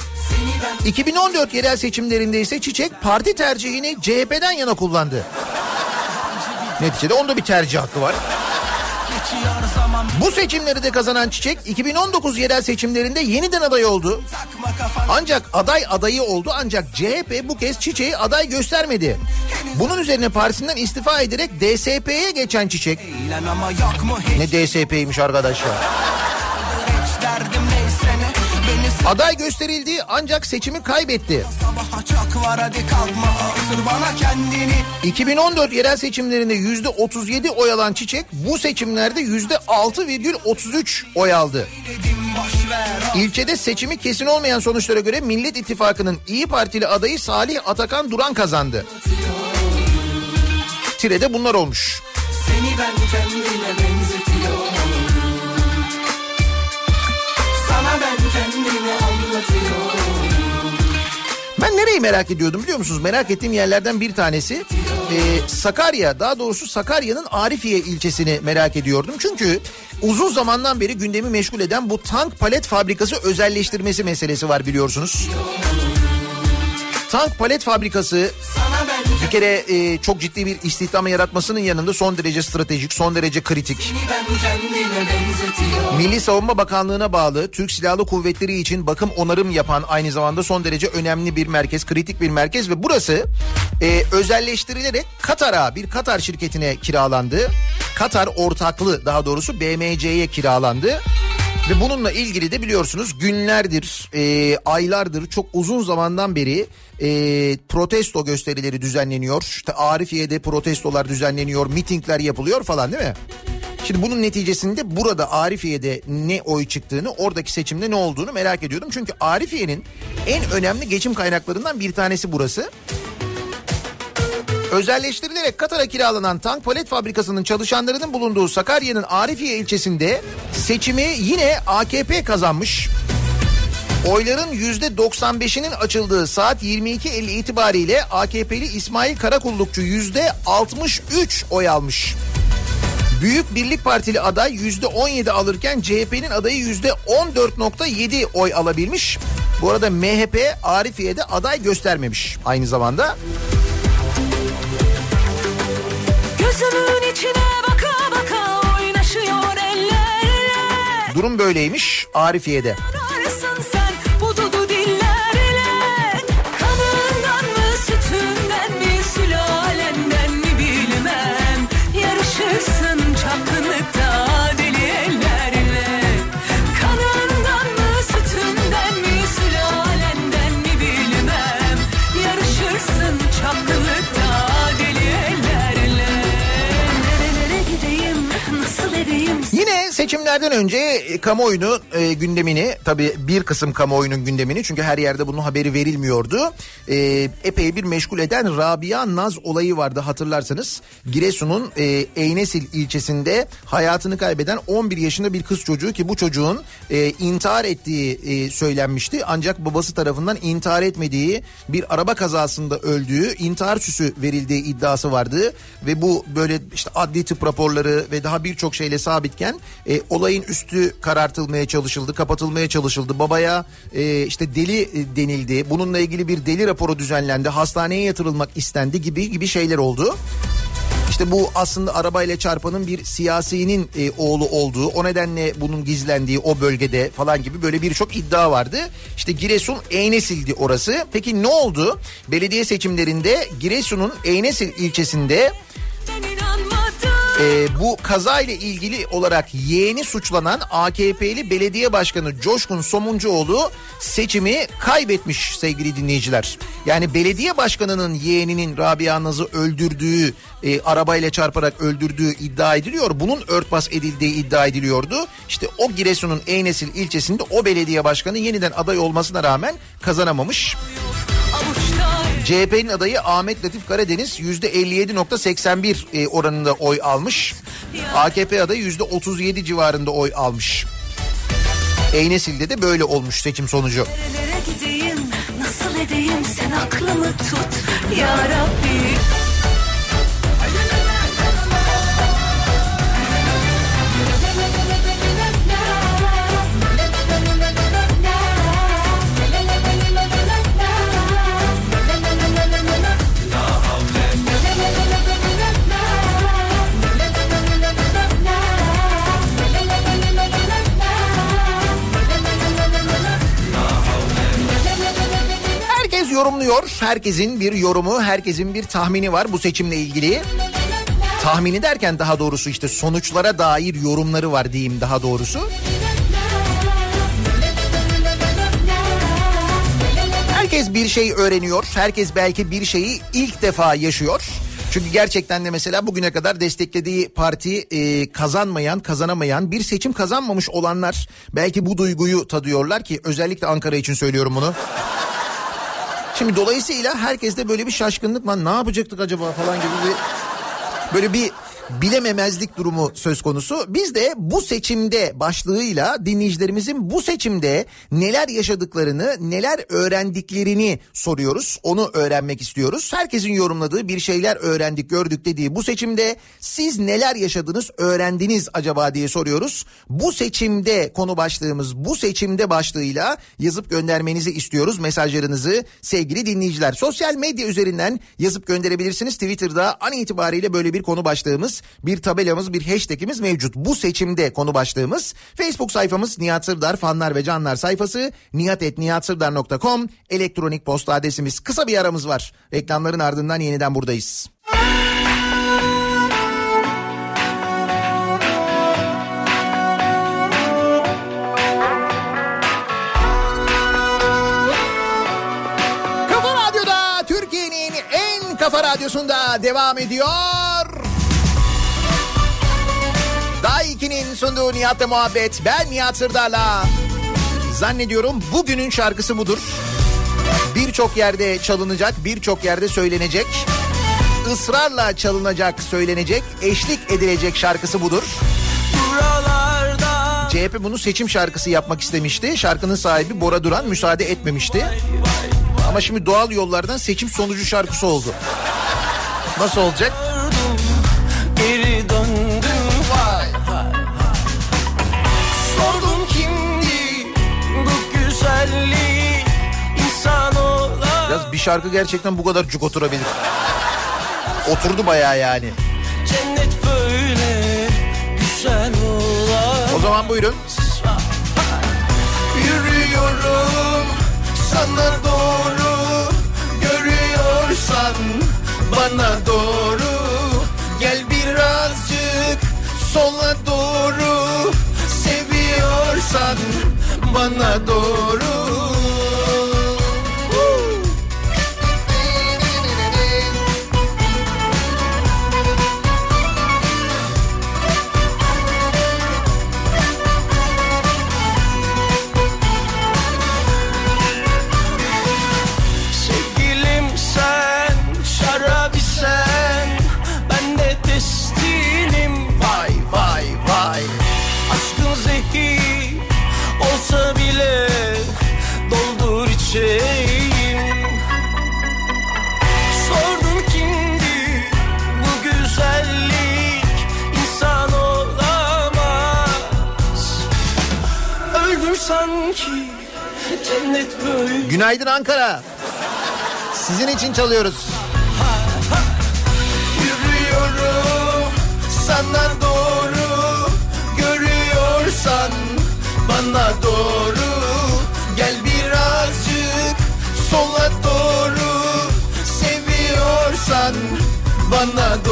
2014 yerel seçimlerinde ise Çiçek parti tercihini CHP'den yana kullandı. Neticede onda bir tercih hakkı var. Bu seçimleri de kazanan Çiçek 2019 yerel seçimlerinde yeniden aday oldu. Ancak aday adayı oldu ancak CHP bu kez Çiçek'i aday göstermedi. Bunun üzerine partisinden istifa ederek DSP'ye geçen Çiçek. Ne DSP'ymiş arkadaş ya. Aday gösterildi ancak seçimi kaybetti. sabaha çok var hadi kalkma Otur bana kendini 2014 yerel seçimlerinde %37 oy alan Çiçek bu seçimlerde %6,33 oy aldı. İlçede seçimi kesin olmayan sonuçlara göre Millet İttifakı'nın İyi Partili adayı Salih Atakan Duran kazandı. Tire'de bunlar olmuş. Seni ben kendine benzetiyorum Ben nereyi merak ediyordum biliyor musunuz? Merak ettiğim yerlerden bir tanesi e, Sakarya daha doğrusu Sakarya'nın Arifiye ilçesini merak ediyordum. Çünkü uzun zamandan beri gündemi meşgul eden bu tank palet fabrikası özelleştirmesi meselesi var biliyorsunuz. Tank palet fabrikası bir kere e, çok ciddi bir istihdam yaratmasının yanında son derece stratejik, son derece kritik. Milli Savunma Bakanlığı'na bağlı Türk Silahlı Kuvvetleri için bakım onarım yapan aynı zamanda son derece önemli bir merkez, kritik bir merkez ve burası e, özelleştirilerek Katar'a bir Katar şirketine kiralandı. Katar ortaklı daha doğrusu BMC'ye kiralandı. Ve bununla ilgili de biliyorsunuz günlerdir, e, aylardır çok uzun zamandan beri e, protesto gösterileri düzenleniyor. İşte Arifiye'de protestolar düzenleniyor, mitingler yapılıyor falan değil mi? Şimdi bunun neticesinde burada Arifiye'de ne oy çıktığını, oradaki seçimde ne olduğunu merak ediyordum. Çünkü Arifiye'nin en önemli geçim kaynaklarından bir tanesi burası. Özelleştirilerek Katar'a kiralanan tank palet fabrikasının çalışanlarının bulunduğu Sakarya'nın Arifiye ilçesinde seçimi yine AKP kazanmış. Oyların %95'inin açıldığı saat 22.50 itibariyle AKP'li İsmail Karakullukçu %63 oy almış. Büyük Birlik Partili aday %17 alırken CHP'nin adayı %14.7 oy alabilmiş. Bu arada MHP Arifiye'de aday göstermemiş aynı zamanda. Gözümün içine baka baka oynaşıyor eller Durum böyleymiş Arifiye'de. Ararsın seçimlerden önce e, kamuoyunu e, gündemini tabii bir kısım kamuoyunun gündemini çünkü her yerde bunun haberi verilmiyordu. E, epey bir meşgul eden Rabia Naz olayı vardı hatırlarsanız. Giresun'un e, Eynesil ilçesinde hayatını kaybeden 11 yaşında bir kız çocuğu ki bu çocuğun e, intihar ettiği e, söylenmişti. Ancak babası tarafından intihar etmediği bir araba kazasında öldüğü intihar süsü verildiği iddiası vardı. Ve bu böyle işte adli tıp raporları ve daha birçok şeyle sabitken e, olayın üstü karartılmaya çalışıldı, kapatılmaya çalışıldı. Babaya e, işte deli e, denildi. Bununla ilgili bir deli raporu düzenlendi. Hastaneye yatırılmak istendi gibi gibi şeyler oldu. İşte bu aslında arabayla çarpanın bir siyasinin e, oğlu olduğu, o nedenle bunun gizlendiği o bölgede falan gibi böyle birçok iddia vardı. İşte Giresun Eynesil'di orası. Peki ne oldu? Belediye seçimlerinde Giresun'un Eynesil ilçesinde e, bu kaza ile ilgili olarak yeğeni suçlanan AKP'li belediye başkanı Coşkun Somuncuoğlu seçimi kaybetmiş sevgili dinleyiciler. Yani belediye başkanının yeğeninin Rabia Naz'ı öldürdüğü, e, arabayla çarparak öldürdüğü iddia ediliyor. Bunun örtbas edildiği iddia ediliyordu. İşte o Giresun'un Eynesil ilçesinde o belediye başkanı yeniden aday olmasına rağmen kazanamamış. avuçta CHP'nin adayı Ahmet Latif Karadeniz %57.81 e, oranında oy almış. AKP adayı %37 civarında oy almış. Eynesil'de de böyle olmuş seçim sonucu. Nerelere gideyim nasıl edeyim sen aklımı tut ya Rabbi yorumluyor. Herkesin bir yorumu, herkesin bir tahmini var bu seçimle ilgili. Tahmini derken daha doğrusu işte sonuçlara dair yorumları var diyeyim daha doğrusu. Herkes bir şey öğreniyor. Herkes belki bir şeyi ilk defa yaşıyor. Çünkü gerçekten de mesela bugüne kadar desteklediği parti e, kazanmayan, kazanamayan, bir seçim kazanmamış olanlar belki bu duyguyu tadıyorlar ki özellikle Ankara için söylüyorum bunu. Şimdi dolayısıyla herkeste böyle bir şaşkınlık var. Ne yapacaktık acaba falan gibi bir böyle bir bilememezlik durumu söz konusu. Biz de bu seçimde başlığıyla dinleyicilerimizin bu seçimde neler yaşadıklarını, neler öğrendiklerini soruyoruz. Onu öğrenmek istiyoruz. Herkesin yorumladığı bir şeyler öğrendik, gördük dediği bu seçimde siz neler yaşadınız, öğrendiniz acaba diye soruyoruz. Bu seçimde konu başlığımız bu seçimde başlığıyla yazıp göndermenizi istiyoruz mesajlarınızı sevgili dinleyiciler. Sosyal medya üzerinden yazıp gönderebilirsiniz. Twitter'da an itibariyle böyle bir konu başlığımız, bir tabelamız, bir hashtagimiz mevcut. Bu seçimde konu başlığımız. Facebook sayfamız Nihat Sırdar fanlar ve canlar sayfası nihatetnihatsırdar.com elektronik posta adresimiz. Kısa bir aramız var. Reklamların ardından yeniden buradayız. Kafa radyosunda devam ediyor. Daha 2'nin sunduğu Nihat'la muhabbet. Ben Nihat Sırdar'la. Zannediyorum bugünün şarkısı budur. Birçok yerde çalınacak, birçok yerde söylenecek. ısrarla çalınacak, söylenecek, eşlik edilecek şarkısı budur. Buralarda CHP bunu seçim şarkısı yapmak istemişti. Şarkının sahibi Bora Duran müsaade etmemişti. Ama şimdi doğal yollardan seçim sonucu şarkısı oldu. Nasıl olacak? Güzellik insan olan Biraz bir şarkı gerçekten bu kadar cuk oturabilir. Oturdu bayağı yani. Cennet böyle güzel olan O zaman buyurun. Yürüyorum sana doğru Görüyorsan bana doğru Gel birazcık sola doğru Seviyorsan bana doğru sanki cennet böyle. Günaydın Ankara. Sizin için çalıyoruz. Yürüyorum sana doğru. Görüyorsan bana doğru. Gel birazcık sola doğru. Seviyorsan bana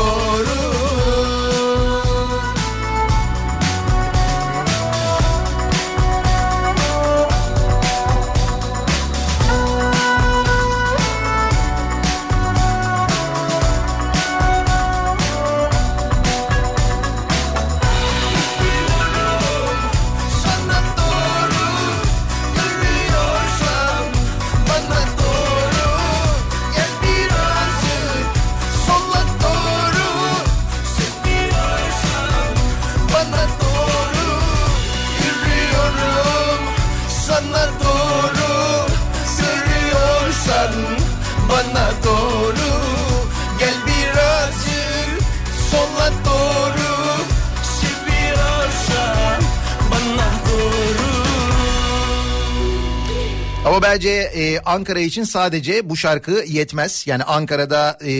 ama bence e, Ankara için sadece bu şarkı yetmez. Yani Ankara'da e,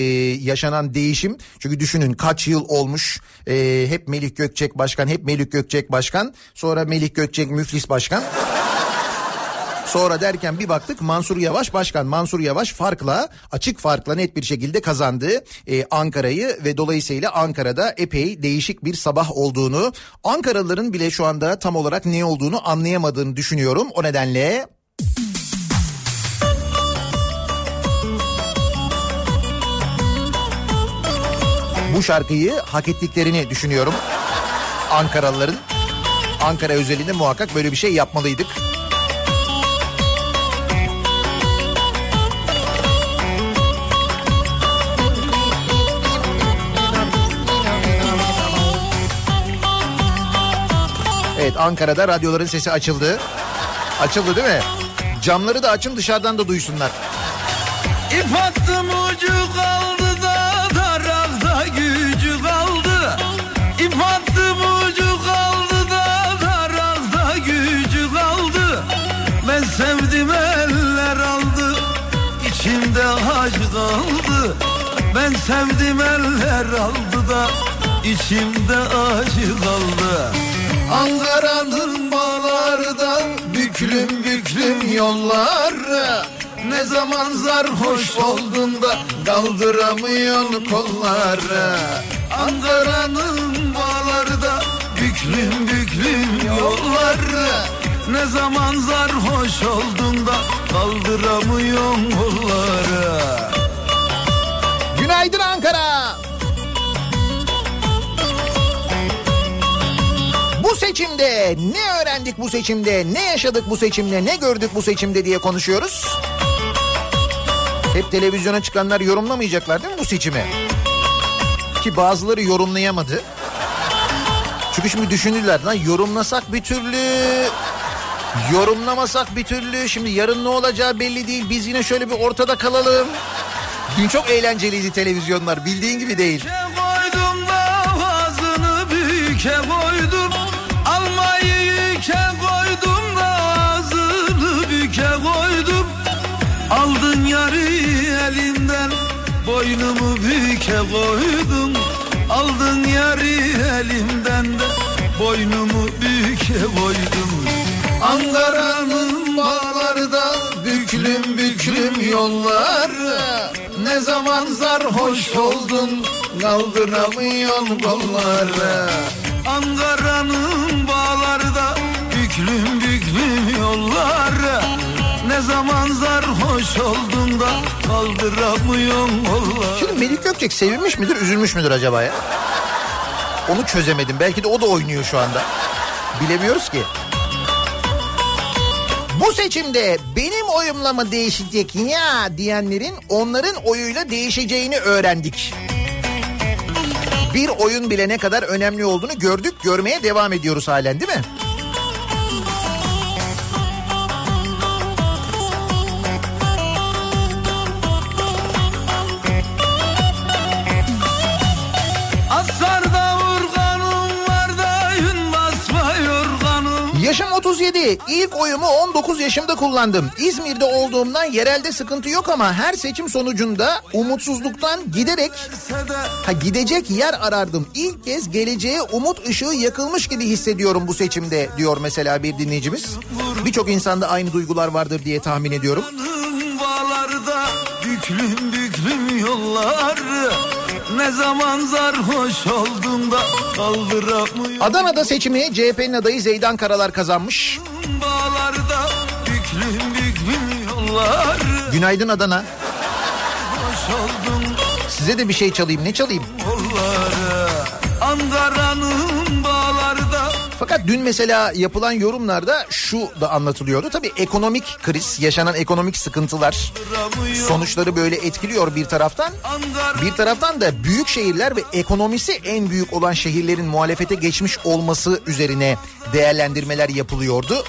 yaşanan değişim. Çünkü düşünün kaç yıl olmuş. E, hep Melih Gökçek başkan, hep Melih Gökçek başkan. Sonra Melih Gökçek müflis başkan. Sonra derken bir baktık Mansur Yavaş başkan. Mansur Yavaş farkla açık farkla net bir şekilde kazandı e, Ankara'yı ve dolayısıyla Ankara'da epey değişik bir sabah olduğunu Ankaralıların bile şu anda tam olarak ne olduğunu anlayamadığını düşünüyorum. O nedenle bu şarkıyı hak ettiklerini düşünüyorum. Ankaralıların Ankara özelinde muhakkak böyle bir şey yapmalıydık. Evet Ankara'da radyoların sesi açıldı. Açıldı değil mi? Camları da açın dışarıdan da duysunlar. İp attım ucu kaldı Ben sevdim eller aldı da içimde acı kaldı. Ankara'nın bağlardan büklüm büklüm yollar Ne zaman sarhoş oldun da kaldıramıyorsun kolları. Ankara'nın bağlarda büklüm büklüm yollar Ne zaman sarhoş oldun da kaldıramıyorsun kolları Günaydın Ankara. Bu seçimde ne öğrendik bu seçimde, ne yaşadık bu seçimde, ne gördük bu seçimde diye konuşuyoruz. Hep televizyona çıkanlar yorumlamayacaklar değil mi bu seçimi? Ki bazıları yorumlayamadı. Çünkü şimdi düşündüler lan yorumlasak bir türlü yorumlamasak bir türlü şimdi yarın ne olacağı belli değil biz yine şöyle bir ortada kalalım. Dün çok eğlenceliydi televizyonlar bildiğin gibi değil. koydum ağzını büyüke koydum. Almayı yüke koydum da ağzını büke koydum. Aldın yarı elimden boynumu büke koydum. Aldın yarı elimden de boynumu büke koydum. Ankara'nın bağlarda büklüm büklüm yollar Ne zaman sarhoş oldun kaldıramıyorsun kolları Ankara'nın bağlarda büklüm büklüm yollar Ne zaman sarhoş oldun da kaldıramıyorsun kollar Şimdi Melih Gökçek sevinmiş midir üzülmüş müdür acaba ya? Onu çözemedim belki de o da oynuyor şu anda. Bilemiyoruz ki. Bu seçimde benim oyumla mı değişecek ya diyenlerin onların oyuyla değişeceğini öğrendik. Bir oyun bile ne kadar önemli olduğunu gördük, görmeye devam ediyoruz halen değil mi? 37. İlk oyumu 19 yaşımda kullandım. İzmir'de olduğumdan yerelde sıkıntı yok ama her seçim sonucunda umutsuzluktan giderek ha gidecek yer arardım. İlk kez geleceğe umut ışığı yakılmış gibi hissediyorum bu seçimde diyor mesela bir dinleyicimiz. Birçok insanda aynı duygular vardır diye tahmin ediyorum. Büklüm büklüm yollar Ne zaman sarhoş olduğunda kaldıramıyorum Adana'da seçimi CHP'nin adayı Zeydan Karalar kazanmış. Bağlarda büklüm büklüm yollar Günaydın Adana. Hoş oldum Size de bir şey çalayım. Ne çalayım? yolları Ankara'nın Fakat dün mesela yapılan yorumlarda şu da anlatılıyordu. Tabii ekonomik kriz, yaşanan ekonomik sıkıntılar sonuçları böyle etkiliyor bir taraftan. Bir taraftan da büyük şehirler ve ekonomisi en büyük olan şehirlerin muhalefete geçmiş olması üzerine değerlendirmeler yapılıyordu.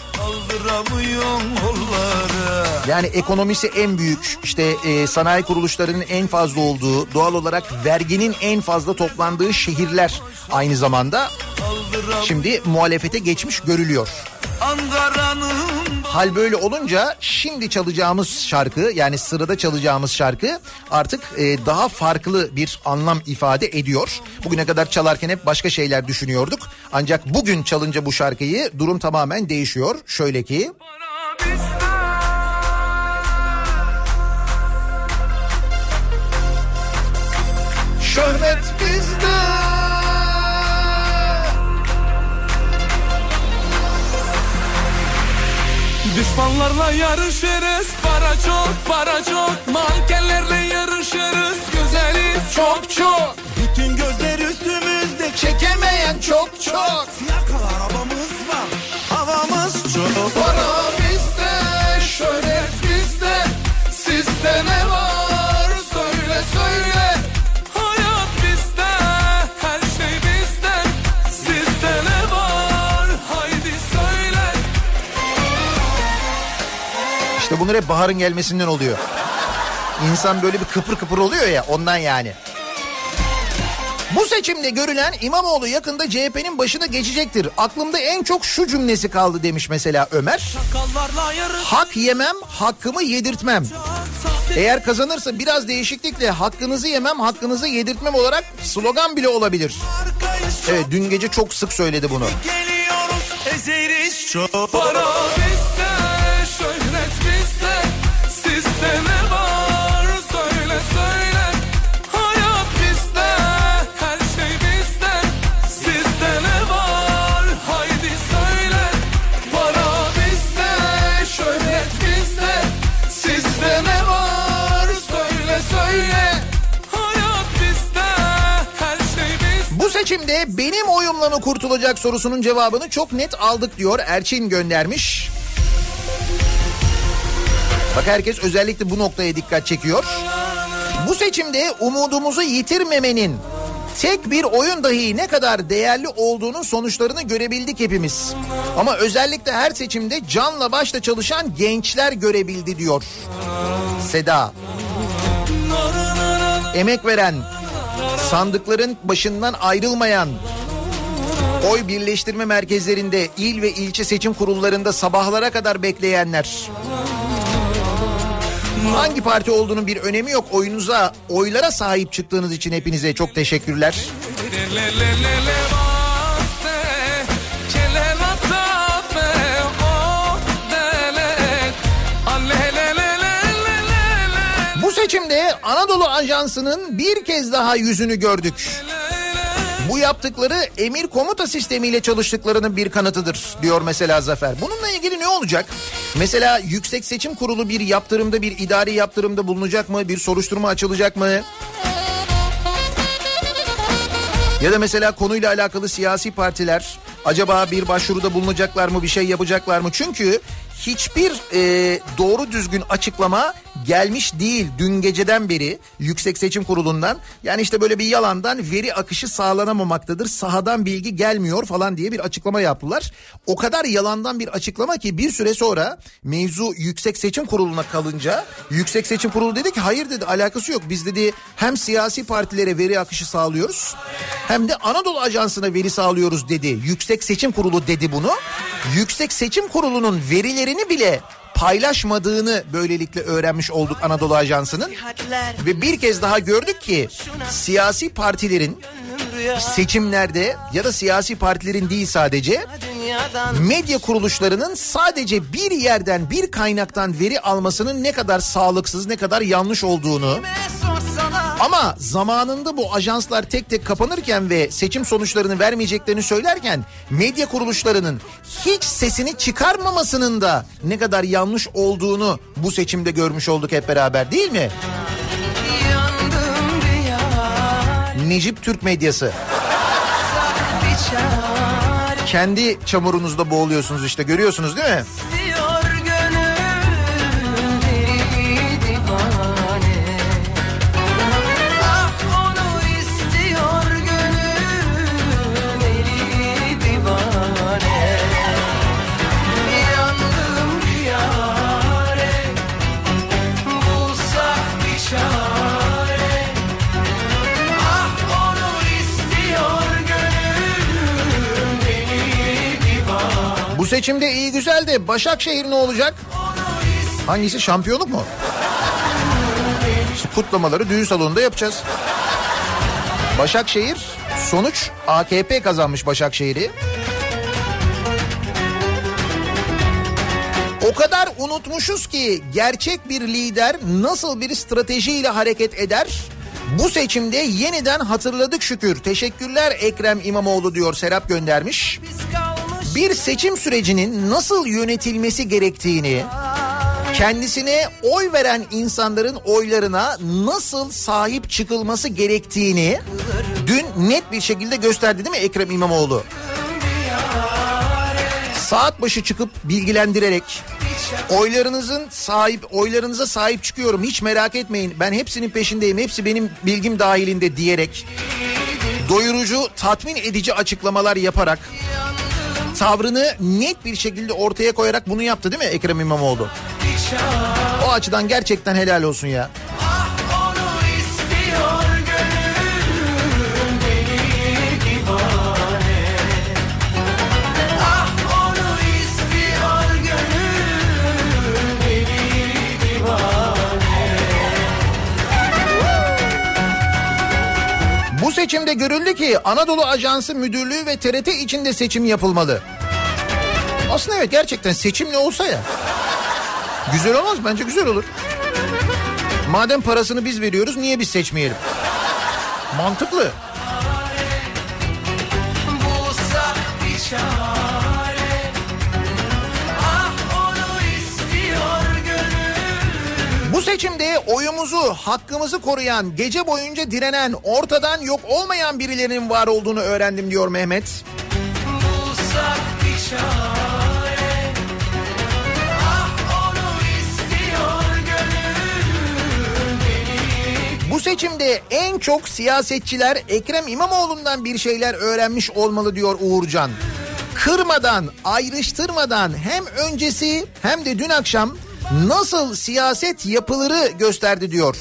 Yani ekonomisi en büyük, işte e, sanayi kuruluşlarının en fazla olduğu, doğal olarak verginin en fazla toplandığı şehirler aynı zamanda şimdi muhalefete geçmiş görülüyor. Hal böyle olunca şimdi çalacağımız şarkı yani sırada çalacağımız şarkı artık e, daha farklı bir anlam ifade ediyor. Bugüne kadar çalarken hep başka şeyler düşünüyorduk. Ancak bugün çalınca bu şarkıyı durum tamamen değişiyor. Şöyle ki... Şöhret bizde. Düşmanlarla yarışırız. Para çok para çok. Mankenlerle yarışırız. Güzeliz çok çok. Bütün gözler üstümüzde. Çekemeyen çok çok. Yakal arabamız var. Havamız çok. Para bizde, şöhret bizde. Sizde ne var? Bunlar hep baharın gelmesinden oluyor. İnsan böyle bir kıpır kıpır oluyor ya ondan yani. Bu seçimde görülen İmamoğlu yakında CHP'nin başına geçecektir. Aklımda en çok şu cümlesi kaldı demiş mesela Ömer. Hak yemem, hakkımı yedirtmem. Eğer kazanırsa biraz değişiklikle hakkınızı yemem, hakkınızı yedirtmem olarak slogan bile olabilir. Evet dün gece çok sık söyledi bunu. Geliyoruz ezeriz çok Para oyumla mı kurtulacak sorusunun cevabını çok net aldık diyor Erçin göndermiş. Bak herkes özellikle bu noktaya dikkat çekiyor. Bu seçimde umudumuzu yitirmemenin tek bir oyun dahi ne kadar değerli olduğunun sonuçlarını görebildik hepimiz. Ama özellikle her seçimde canla başla çalışan gençler görebildi diyor. Seda. Emek veren, sandıkların başından ayrılmayan, oy birleştirme merkezlerinde, il ve ilçe seçim kurullarında sabahlara kadar bekleyenler. Hangi parti olduğunun bir önemi yok. Oyunuza, oylara sahip çıktığınız için hepinize çok teşekkürler. Bu seçimde Anadolu Ajansı'nın bir kez daha yüzünü gördük. Bu yaptıkları emir komuta sistemiyle çalıştıklarının bir kanıtıdır diyor mesela Zafer. Bununla ilgili ne olacak? Mesela Yüksek Seçim Kurulu bir yaptırımda bir idari yaptırımda bulunacak mı? Bir soruşturma açılacak mı? Ya da mesela konuyla alakalı siyasi partiler acaba bir başvuruda bulunacaklar mı bir şey yapacaklar mı? Çünkü hiçbir e, doğru düzgün açıklama gelmiş değil dün geceden beri Yüksek Seçim Kurulu'ndan. Yani işte böyle bir yalandan veri akışı sağlanamamaktadır. Sahadan bilgi gelmiyor falan diye bir açıklama yaptılar. O kadar yalandan bir açıklama ki bir süre sonra mevzu Yüksek Seçim Kurulu'na kalınca Yüksek Seçim Kurulu dedi ki hayır dedi alakası yok. Biz dedi hem siyasi partilere veri akışı sağlıyoruz hem de Anadolu Ajansı'na veri sağlıyoruz dedi. Yüksek Seçim Kurulu dedi bunu. Yüksek Seçim Kurulu'nun verilerini bile paylaşmadığını böylelikle öğrenmiş olduk Anadolu Ajansı'nın. Ve bir kez daha gördük ki siyasi partilerin seçimlerde ya da siyasi partilerin değil sadece medya kuruluşlarının sadece bir yerden bir kaynaktan veri almasının ne kadar sağlıksız ne kadar yanlış olduğunu ama zamanında bu ajanslar tek tek kapanırken ve seçim sonuçlarını vermeyeceklerini söylerken medya kuruluşlarının hiç sesini çıkarmamasının da ne kadar yanlış olduğunu bu seçimde görmüş olduk hep beraber değil mi? Necip Türk medyası. Kendi çamurunuzda boğuluyorsunuz işte görüyorsunuz değil mi? Seçimde iyi güzel de Başakşehir ne olacak? Hangisi şampiyonluk mu? İşte kutlamaları düğün salonunda yapacağız. Başakşehir sonuç AKP kazanmış Başakşehir'i. O kadar unutmuşuz ki gerçek bir lider nasıl bir stratejiyle hareket eder? Bu seçimde yeniden hatırladık şükür. Teşekkürler Ekrem İmamoğlu diyor Serap göndermiş. Bir seçim sürecinin nasıl yönetilmesi gerektiğini, kendisine oy veren insanların oylarına nasıl sahip çıkılması gerektiğini dün net bir şekilde gösterdi değil mi Ekrem İmamoğlu? Saat başı çıkıp bilgilendirerek oylarınızın sahip oylarınıza sahip çıkıyorum hiç merak etmeyin ben hepsinin peşindeyim hepsi benim bilgim dahilinde diyerek doyurucu tatmin edici açıklamalar yaparak tavrını net bir şekilde ortaya koyarak bunu yaptı değil mi Ekrem İmamoğlu? O açıdan gerçekten helal olsun ya. Seçimde görüldü ki Anadolu Ajansı Müdürlüğü ve TRT içinde seçim yapılmalı. Aslında evet gerçekten seçim ne olsa ya. Güzel olmaz bence güzel olur. Madem parasını biz veriyoruz niye biz seçmeyelim? Mantıklı. Bulsak Bu seçimde oyumuzu, hakkımızı koruyan, gece boyunca direnen, ortadan yok olmayan birilerinin var olduğunu öğrendim diyor Mehmet. Çare Ah gönül Bu seçimde en çok siyasetçiler Ekrem İmamoğlu'ndan bir şeyler öğrenmiş olmalı diyor Uğurcan. Kırmadan, ayrıştırmadan hem öncesi hem de dün akşam nasıl siyaset yapılırı gösterdi diyor.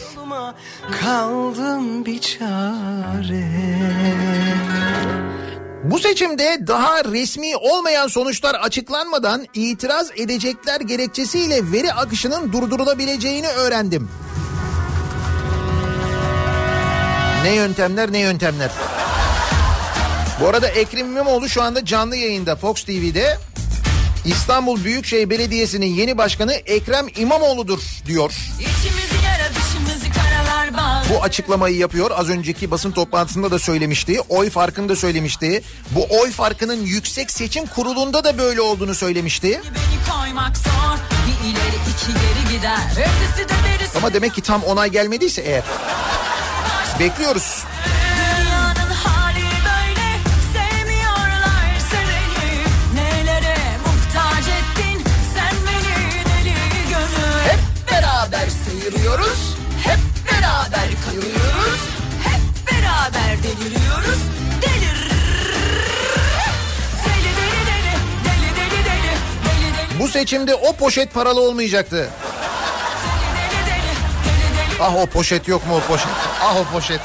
Kaldım bir çare Bu seçimde daha resmi olmayan sonuçlar açıklanmadan itiraz edecekler gerekçesiyle veri akışının durdurulabileceğini öğrendim. Ne yöntemler ne yöntemler. Bu arada Ekrem İmamoğlu şu anda canlı yayında Fox TV'de İstanbul Büyükşehir Belediyesi'nin yeni başkanı Ekrem İmamoğlu'dur diyor. Yara. Bu açıklamayı yapıyor. Az önceki basın toplantısında da söylemişti. Oy farkını da söylemişti. Bu oy farkının yüksek seçim kurulunda da böyle olduğunu söylemişti. Zor. İleri de. Ama demek ki tam onay gelmediyse eğer. Bekliyoruz. Bu seçimde o poşet paralı olmayacaktı. Ah o poşet yok mu o poşet? Ah o poşet.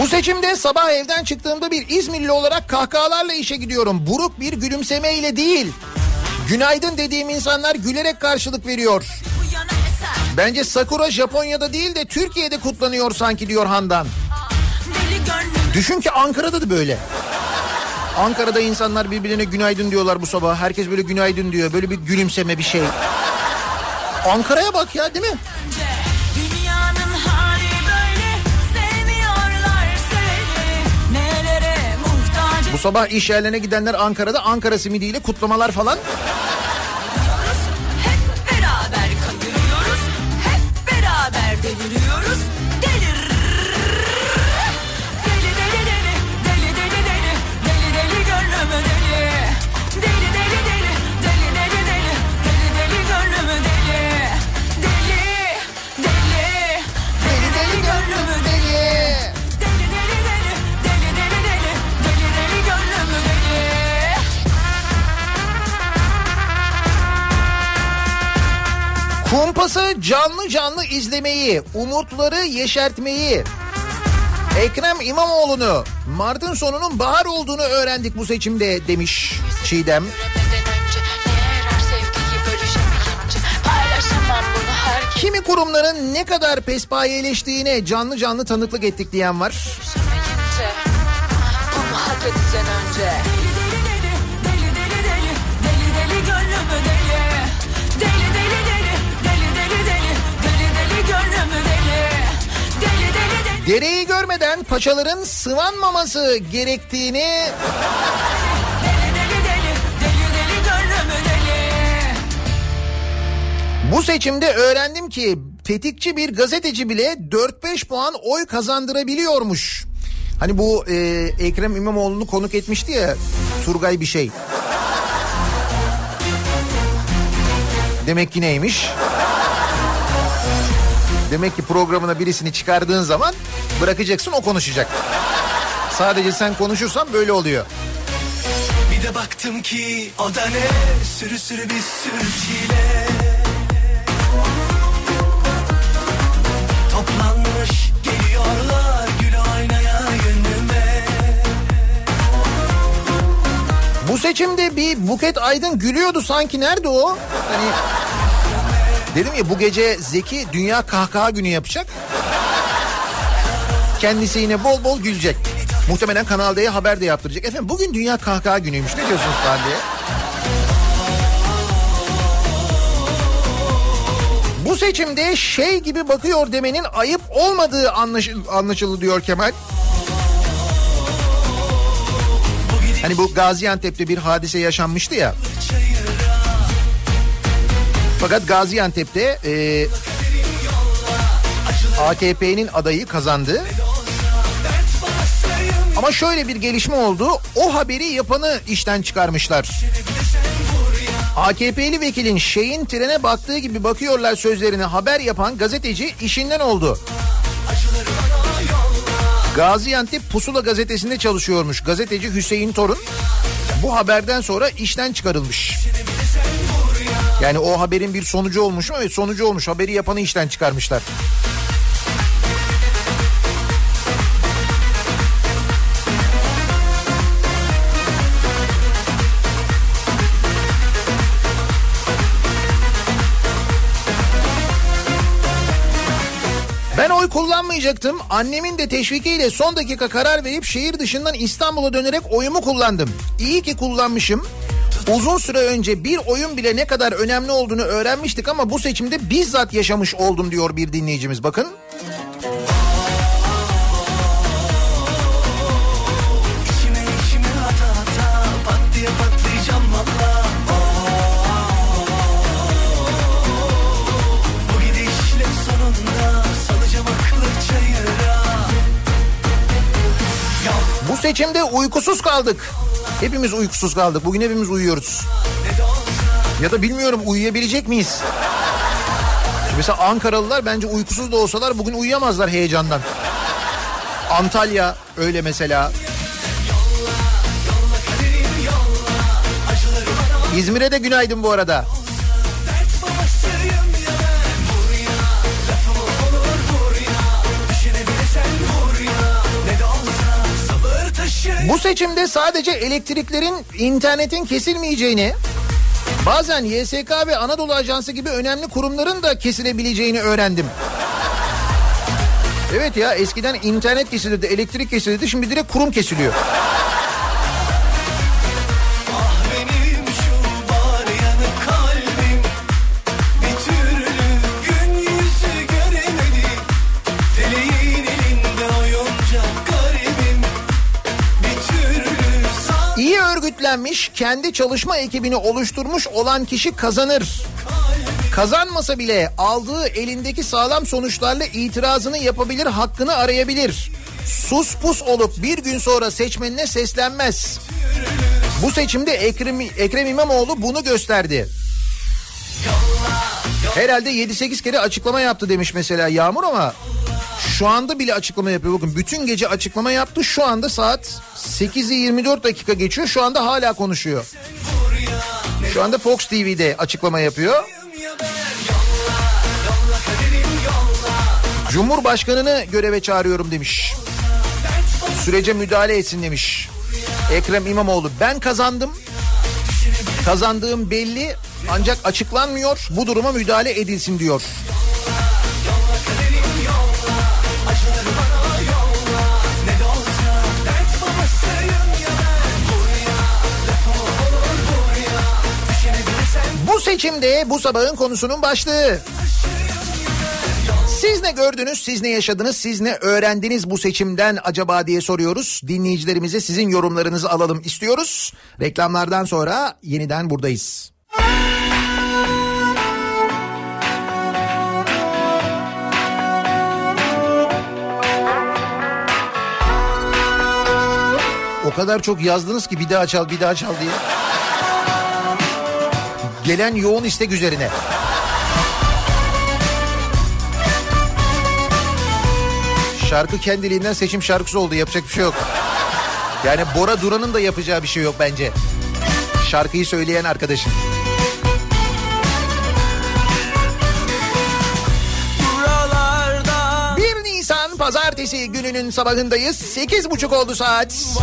Bu seçimde sabah evden çıktığımda bir İzmirli olarak kahkahalarla işe gidiyorum. Buruk bir gülümseme ile değil. Günaydın dediğim insanlar gülerek karşılık veriyor. Bence Sakura Japonya'da değil de Türkiye'de kutlanıyor sanki diyor Handan. Düşün ki Ankara'da da böyle. Ankara'da insanlar birbirine günaydın diyorlar bu sabah. Herkes böyle günaydın diyor. Böyle bir gülümseme bir şey. Ankara'ya bak ya değil mi? Bu sabah iş yerlerine gidenler Ankara'da Ankara simidiyle kutlamalar falan. Kumpası canlı canlı izlemeyi, umutları yeşertmeyi, Ekrem İmamoğlu'nu Mart'ın sonunun bahar olduğunu öğrendik bu seçimde demiş Çiğdem. Kimi kurumların ne kadar pespayeleştiğine canlı canlı tanıklık ettik diyen var. Bunu hak edeceksin önce Deli deli deli Deli deli gönlümü deli Deli Dereyi görmeden paçaların sıvanmaması gerektiğini bu seçimde öğrendim ki tetikçi bir gazeteci bile 4-5 puan oy kazandırabiliyormuş. Hani bu e, Ekrem İmamoğlu'nu konuk etmişti ya Turgay bir şey. Demek ki neymiş? Demek ki programına birisini çıkardığın zaman bırakacaksın o konuşacak. Sadece sen konuşursan böyle oluyor. Bir de baktım ki o da ne Sürü sürü bir sürü çile Toplanmış geliyorlar gül oynaya yönüme Bu seçimde bir Buket Aydın gülüyordu sanki nerede o? Hani dedim ya bu gece Zeki Dünya Kahkaha Günü yapacak. Kendisi yine bol bol gülecek. Muhtemelen Kanal D'ye haber de yaptıracak. Efendim bugün Dünya Kahkaha Günü'ymüş. Ne diyorsunuz falan diye. Bu seçimde şey gibi bakıyor demenin ayıp olmadığı anlaşıl anlaşıldı diyor Kemal. Hani bu Gaziantep'te bir hadise yaşanmıştı ya. Fakat Gaziantep'te e, AKP'nin adayı kazandı. Ama şöyle bir gelişme oldu. O haberi yapanı işten çıkarmışlar. AKP'li vekilin şeyin trene baktığı gibi bakıyorlar sözlerine haber yapan gazeteci işinden oldu. Gaziantep Pusula gazetesinde çalışıyormuş gazeteci Hüseyin Torun. Bu haberden sonra işten çıkarılmış. Yani o haberin bir sonucu olmuş mu? Evet sonucu olmuş. Haberi yapanı işten çıkarmışlar. Ben oy kullanmayacaktım. Annemin de teşvikiyle son dakika karar verip şehir dışından İstanbul'a dönerek oyumu kullandım. İyi ki kullanmışım. Uzun süre önce bir oyun bile ne kadar önemli olduğunu öğrenmiştik ama bu seçimde bizzat yaşamış oldum diyor bir dinleyicimiz. Bakın. Bu seçimde uykusuz kaldık. Hepimiz uykusuz kaldık. Bugün hepimiz uyuyoruz. Ya da bilmiyorum uyuyabilecek miyiz? Mesela Ankaralılar bence uykusuz da olsalar bugün uyuyamazlar heyecandan. Antalya öyle mesela. İzmir'e de günaydın bu arada. Bu seçimde sadece elektriklerin, internetin kesilmeyeceğini, bazen YSK ve Anadolu Ajansı gibi önemli kurumların da kesilebileceğini öğrendim. Evet ya eskiden internet kesilirdi, elektrik kesilirdi, şimdi direkt kurum kesiliyor. Örgütlenmiş, kendi çalışma ekibini oluşturmuş olan kişi kazanır. Kazanmasa bile aldığı elindeki sağlam sonuçlarla itirazını yapabilir, hakkını arayabilir. Sus pus olup bir gün sonra seçmenine seslenmez. Bu seçimde Ekrem, Ekrem İmamoğlu bunu gösterdi. Herhalde 7-8 kere açıklama yaptı demiş mesela Yağmur ama şu anda bile açıklama yapıyor. Bakın bütün gece açıklama yaptı. Şu anda saat 8'i 24 dakika geçiyor. Şu anda hala konuşuyor. Şu anda Fox TV'de açıklama yapıyor. Cumhurbaşkanını göreve çağırıyorum demiş. Sürece müdahale etsin demiş. Ekrem İmamoğlu ben kazandım. Kazandığım belli ancak açıklanmıyor. Bu duruma müdahale edilsin diyor. Seçimde bu sabahın konusunun başlığı. Siz ne gördünüz, siz ne yaşadınız, siz ne öğrendiniz bu seçimden acaba diye soruyoruz. Dinleyicilerimize sizin yorumlarınızı alalım istiyoruz. Reklamlardan sonra yeniden buradayız. O kadar çok yazdınız ki bir daha çal, bir daha çal diye. Gelen yoğun istek üzerine. Şarkı kendiliğinden seçim şarkısı oldu yapacak bir şey yok. Yani Bora Duran'ın da yapacağı bir şey yok bence. Şarkıyı söyleyen arkadaşın. buralarda 1 Nisan pazartesi gününün sabahındayız. 8.30 oldu saat.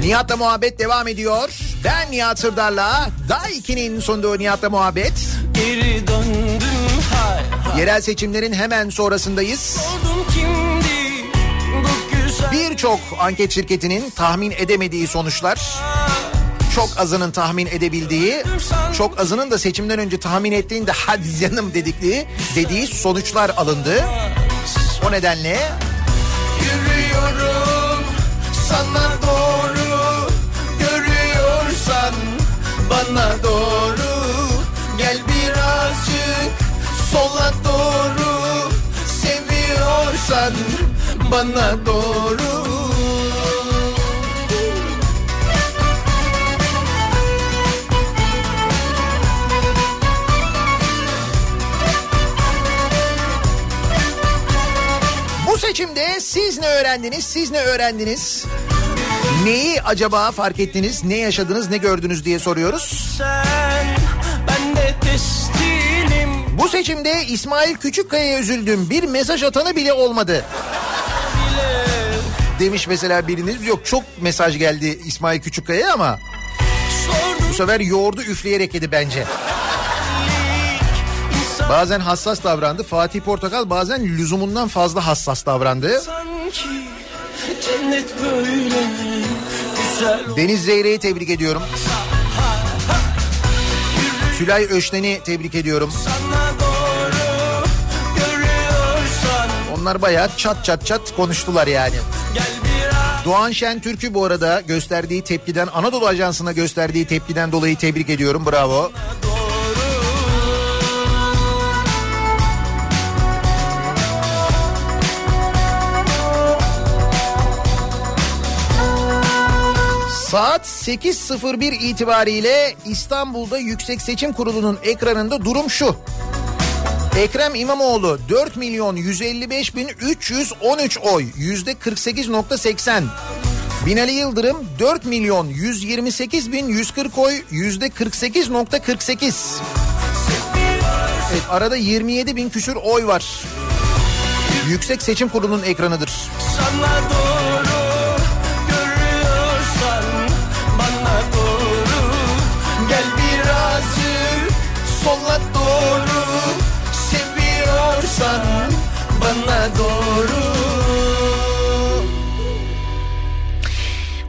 Nihat'la muhabbet devam ediyor. Ben Nihat Sırdar'la Daiki'nin sunduğu Nihat'la muhabbet. Geri döndüm hay hay Yerel seçimlerin hemen sonrasındayız. Birçok anket şirketinin tahmin edemediği sonuçlar. Çok azının tahmin edebildiği, çok azının da seçimden önce tahmin ettiğinde hadi canım dedikleri dediği sonuçlar alındı. O nedenle Yürüyorum sana sola doğru Seviyorsan bana doğru bu seçimde siz ne öğrendiniz, siz ne öğrendiniz? Neyi acaba fark ettiniz, ne yaşadınız, ne gördünüz diye soruyoruz. Sen Bu seçimde İsmail Küçükkaya'ya üzüldüm. Bir mesaj atanı bile olmadı. Demiş mesela biriniz. Yok çok mesaj geldi İsmail Küçükkaya'ya ama bu sefer yoğurdu üfleyerek yedi bence. Bazen hassas davrandı. Fatih Portakal bazen lüzumundan fazla hassas davrandı. Deniz Zeyre'yi tebrik ediyorum. Tülay Öşten'i tebrik ediyorum. Onlar bayağı çat çat çat konuştular yani. Doğan Şentürk'ü bu arada gösterdiği tepkiden Anadolu Ajansı'na gösterdiği tepkiden dolayı tebrik ediyorum. Bravo. Saat 8.01 itibariyle İstanbul'da Yüksek Seçim Kurulu'nun ekranında durum şu. Ekrem İmamoğlu 4 milyon 155 bin 313 oy yüzde 48.80. Binali Yıldırım 4 milyon 128 bin 140 oy yüzde 48.48. Evet, arada 27 bin küsür oy var. Yüksek Seçim Kurulu'nun ekranıdır. sana doğru olsan bana doğru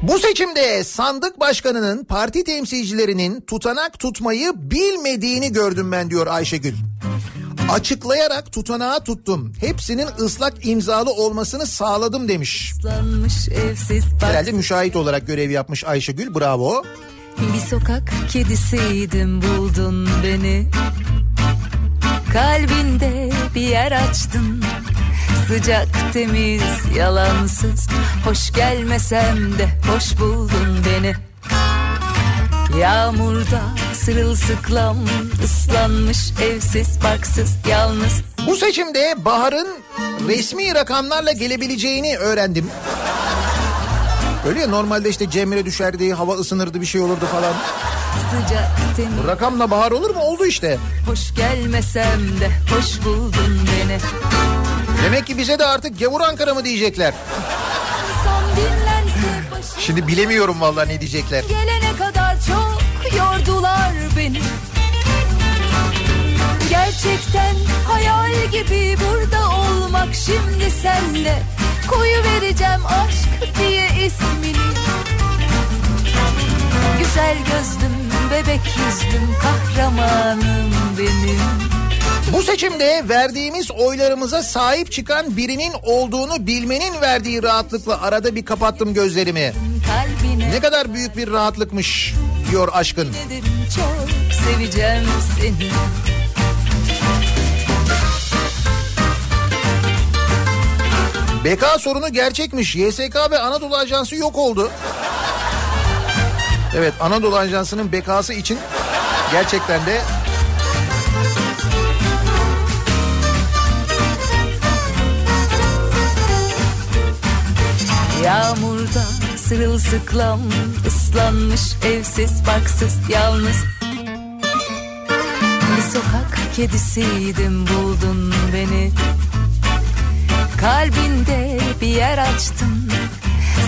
Bu seçimde sandık başkanının parti temsilcilerinin tutanak tutmayı bilmediğini gördüm ben diyor Ayşegül. Açıklayarak tutanağı tuttum. Hepsinin ıslak imzalı olmasını sağladım demiş. Herhalde müşahit olarak görev yapmış Ayşegül bravo. Bir sokak kedisiydim buldun beni Kalbinde bir yer açtın Sıcak temiz yalansız Hoş gelmesem de hoş buldun beni Yağmurda sırılsıklam ıslanmış evsiz barksız yalnız Bu seçimde Bahar'ın resmi rakamlarla gelebileceğini öğrendim. Öyle ya normalde işte Cemre düşerdi, hava ısınırdı bir şey olurdu falan. Sıcak temiz Rakamla Bahar olur mu? Oldu işte. hoş gelmesem de hoş buldun beni Demek ki bize de artık gavur Ankara mı diyecekler. Şimdi bilemiyorum vallahi ne diyecekler. Gelene kadar çok yordular beni Gerçekten hayal gibi burada olmak şimdi senle Koyu vereceğim aşk diye ismini Güzel gözlüm, bebek yüzlüm, kahramanım benim Bu seçimde verdiğimiz oylarımıza sahip çıkan birinin olduğunu bilmenin verdiği rahatlıkla arada bir kapattım gözlerimi. Kalbine Ne kadar büyük bir rahatlıkmış diyor aşkın. çok seveceğim seni BK sorunu gerçekmiş. YSK ve Anadolu Ajansı yok oldu. Evet Anadolu Ajansı'nın BK'sı için gerçekten de Yağmurda sırılsıklam ıslanmış evsiz barksız yalnız. Bir sokak kedisiydim buldun beni. Kalbinde bir yer açtın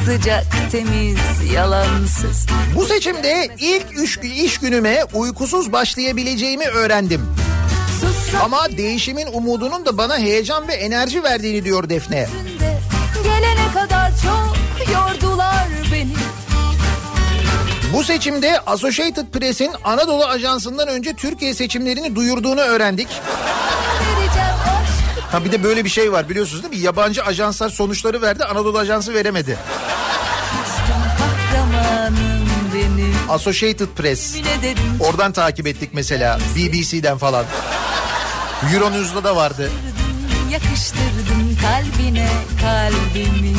Sıcak temiz yalansız bu seçimde ilk üç iş günüme uykusuz başlayabileceğimi öğrendim. Ama değişimin umudunun da bana heyecan ve enerji verdiğini diyor Defne. Gelene kadar çok yordular beni Bu seçimde Associated Press'in Anadolu Ajansı'ndan önce Türkiye seçimlerini duyurduğunu öğrendik. Ha bir de böyle bir şey var biliyorsunuz değil mi? Yabancı ajanslar sonuçları verdi, Anadolu Ajansı veremedi. Associated Press. Oradan takip ettik mesela BBC'den falan. Euronews'da da vardı. Yakıştırdın kalbine kalbimi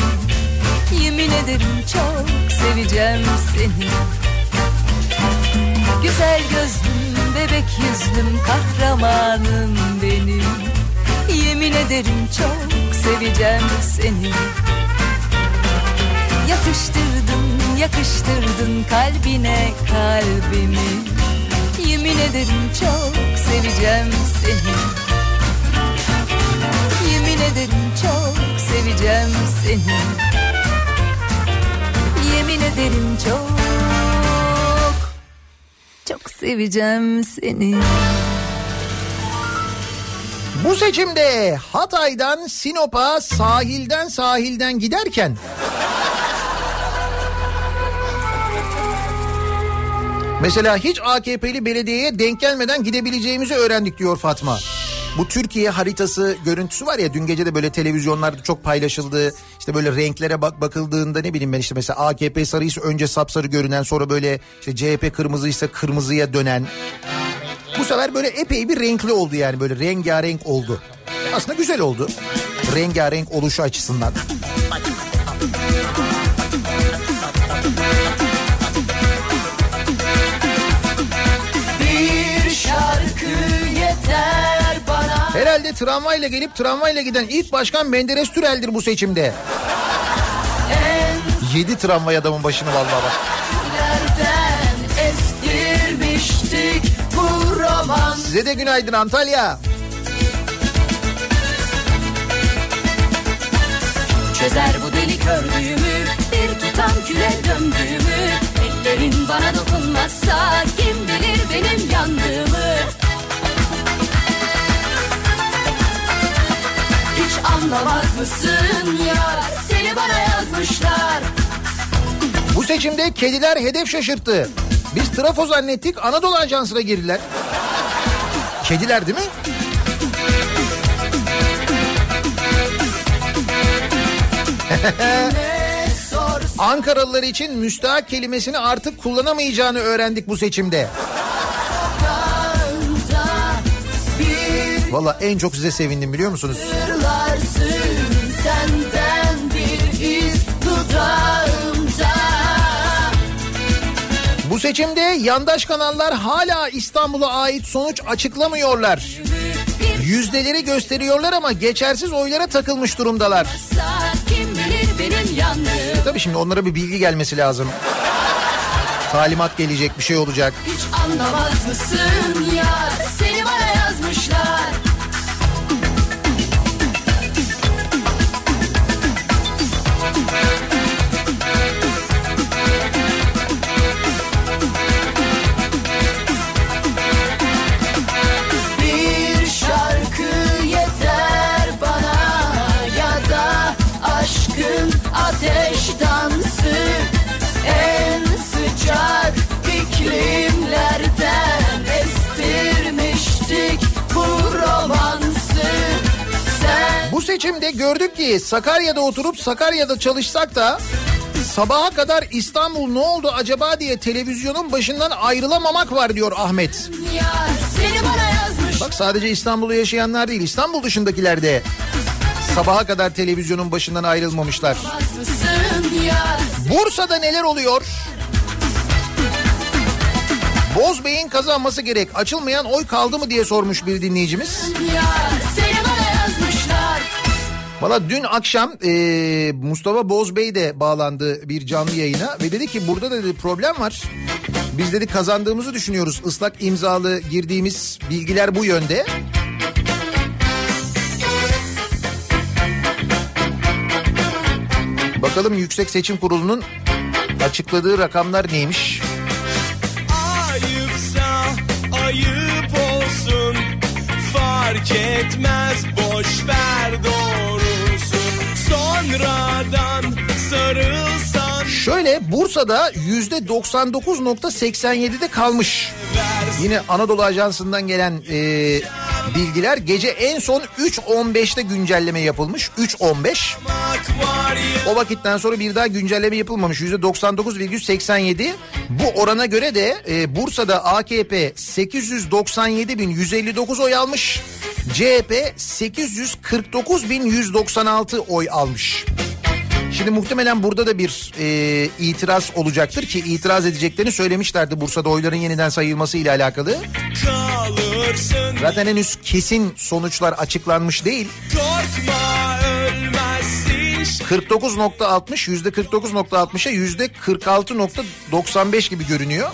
Yemin ederim çok seveceğim seni Güzel gözlüm, bebek yüzlüm, kahramanım benim Yemin ederim çok seveceğim seni. Yatıştırdın, yakıştırdın kalbine kalbimi. Yemin ederim çok seveceğim seni. Yemin ederim çok seveceğim seni. Yemin ederim çok Çok seveceğim seni Bu seçimde Hatay'dan Sinop'a sahilden sahilden giderken Mesela hiç AKP'li belediyeye denk gelmeden gidebileceğimizi öğrendik diyor Fatma. Bu Türkiye haritası görüntüsü var ya dün gece de böyle televizyonlarda çok paylaşıldı. İşte böyle renklere bak bakıldığında ne bileyim ben işte mesela AKP sarıysa önce sapsarı görünen sonra böyle işte CHP kırmızıysa kırmızıya dönen. Bu sefer böyle epey bir renkli oldu yani böyle rengarenk oldu. Aslında güzel oldu. Rengarenk oluşu açısından. Herhalde tramvayla gelip tramvayla giden ilk başkan Menderes Türel'dir bu seçimde. Yedi tramvay adamın başını vallahi bak. Size de günaydın Antalya. Çözer bu deli kördüğümü Bir tutam küre döndüğümü Ellerin bana dokunmazsa Kim bilir benim yandığımı anlamaz mısın ya? Seni bana yazmışlar. Bu seçimde kediler hedef şaşırttı. Biz trafo zannettik Anadolu Ajansı'na girdiler. Kediler değil mi? Ankaralılar için müstahak kelimesini artık kullanamayacağını öğrendik bu seçimde. Valla en çok size sevindim biliyor musunuz? Bu seçimde yandaş kanallar hala İstanbul'a ait sonuç açıklamıyorlar. Yüzdeleri gösteriyorlar ama geçersiz oylara takılmış durumdalar. Yandım Tabii şimdi onlara bir bilgi gelmesi lazım. Talimat gelecek bir şey olacak. Hiç anlamaz mısın gördük ki Sakarya'da oturup Sakarya'da çalışsak da sabaha kadar İstanbul ne oldu acaba diye televizyonun başından ayrılamamak var diyor Ahmet. Bak sadece İstanbul'da yaşayanlar değil İstanbul dışındakiler de sabaha kadar televizyonun başından ayrılmamışlar. Bursa'da neler oluyor? Bozbey'in kazanması gerek. Açılmayan oy kaldı mı diye sormuş bir dinleyicimiz. Valla dün akşam e, Mustafa Bozbey de bağlandı bir canlı yayına ve dedi ki burada da dedi problem var. Biz dedi kazandığımızı düşünüyoruz. Islak imzalı girdiğimiz bilgiler bu yönde. Bakalım Yüksek Seçim Kurulu'nun açıkladığı rakamlar neymiş? Ayıpsa ayıp olsun Fark etmez boş ver doğrusu Şöyle Bursa'da yüzde 99.87'de kalmış. Yine Anadolu Ajansı'ndan gelen e, bilgiler gece en son 3.15'te güncelleme yapılmış. 3.15. var ya O vakitten sonra bir daha güncelleme yapılmamış. Yüzde 99,87. Bu orana göre de e, Bursa'da AKP 897.159 oy almış. CHP 849.196 oy almış. Şimdi muhtemelen burada da bir e, itiraz olacaktır ki itiraz edeceklerini söylemişlerdi Bursa'da oyların yeniden sayılması ile alakalı. kalırsın Zaten henüz kesin sonuçlar açıklanmış değil. Korkma ölmezsin 49.60 yüzde 49.60'a yüzde 46.95 gibi görünüyor.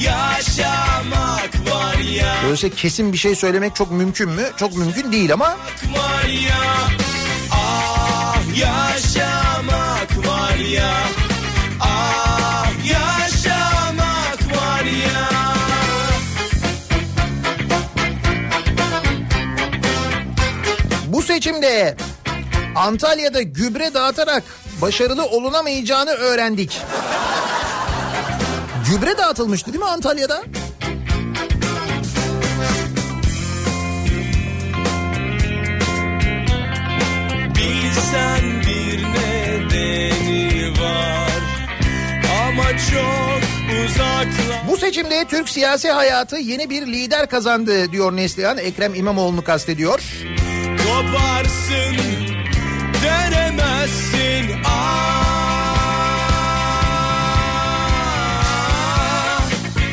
Yaşamak var ya. Dolayısıyla kesin bir şey söylemek çok mümkün mü? Çok mümkün değil ama. Var ya. Ah yaşamak var ya. Ah yaşamak var ya. Bu seçimde Antalya'da gübre dağıtarak başarılı olunamayacağını öğrendik. Gübre dağıtılmıştı değil mi Antalya'da? Bilsen bir nedeni var Ama çok uzaklar Bu seçimde Türk siyasi hayatı yeni bir lider kazandı diyor Neslihan. Ekrem İmamoğlu'nu kastediyor. Koparsın dönemezsin Ah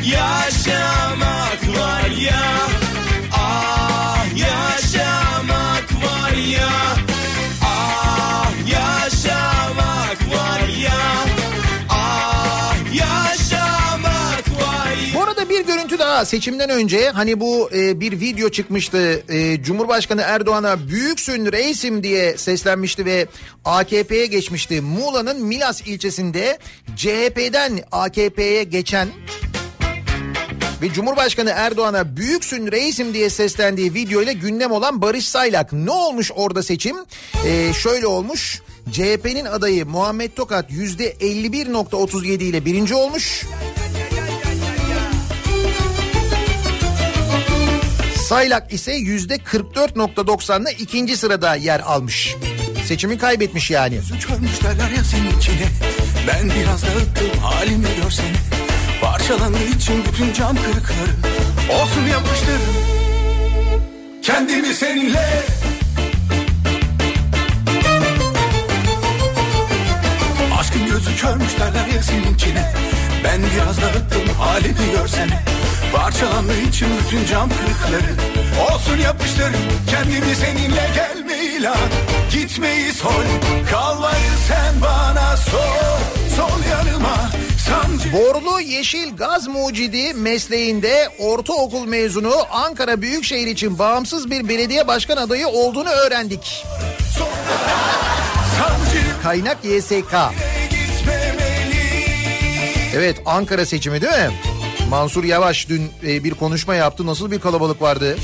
Yaşamak var ya. Ah yaşamak var ya. Ah yaşamak var ya. Ah yaşamak var ya. Bu arada bir görüntü daha seçimden önce. Hani bu e, bir video çıkmıştı. E, Cumhurbaşkanı Erdoğan'a büyüksün reisim diye seslenmişti ve AKP'ye geçmişti. Muğla'nın Milas ilçesinde CHP'den AKP'ye geçen ve Cumhurbaşkanı Erdoğan'a büyüksün reisim diye seslendiği videoyla gündem olan Barış Saylak. Ne olmuş orada seçim? Ee, şöyle olmuş. CHP'nin adayı Muhammed Tokat %51.37 ile birinci olmuş. Saylak ise %44.90'la ikinci sırada yer almış. Seçimi kaybetmiş yani. Derler ya içine Ben biraz dağıttım halimi görsene Parçalandığı için bütün cam kırıkları. Olsun yapıştırın. Kendimi seninle. Aşkın gözü körmüş derler ya seninkine. Ben biraz dağıttım halimi görsene. Parçalandığı için bütün cam kırıkları. Olsun yapıştır kendimi seninle gelme ilan Gitmeyi sol kalmayı sen bana sol Sol yanıma Borlu Yeşil Gaz Mucidi mesleğinde ortaokul mezunu Ankara Büyükşehir için bağımsız bir belediye başkan adayı olduğunu öğrendik. Kaynak YSK. Evet Ankara seçimi değil mi? Mansur Yavaş dün e, bir konuşma yaptı. Nasıl bir kalabalık vardı?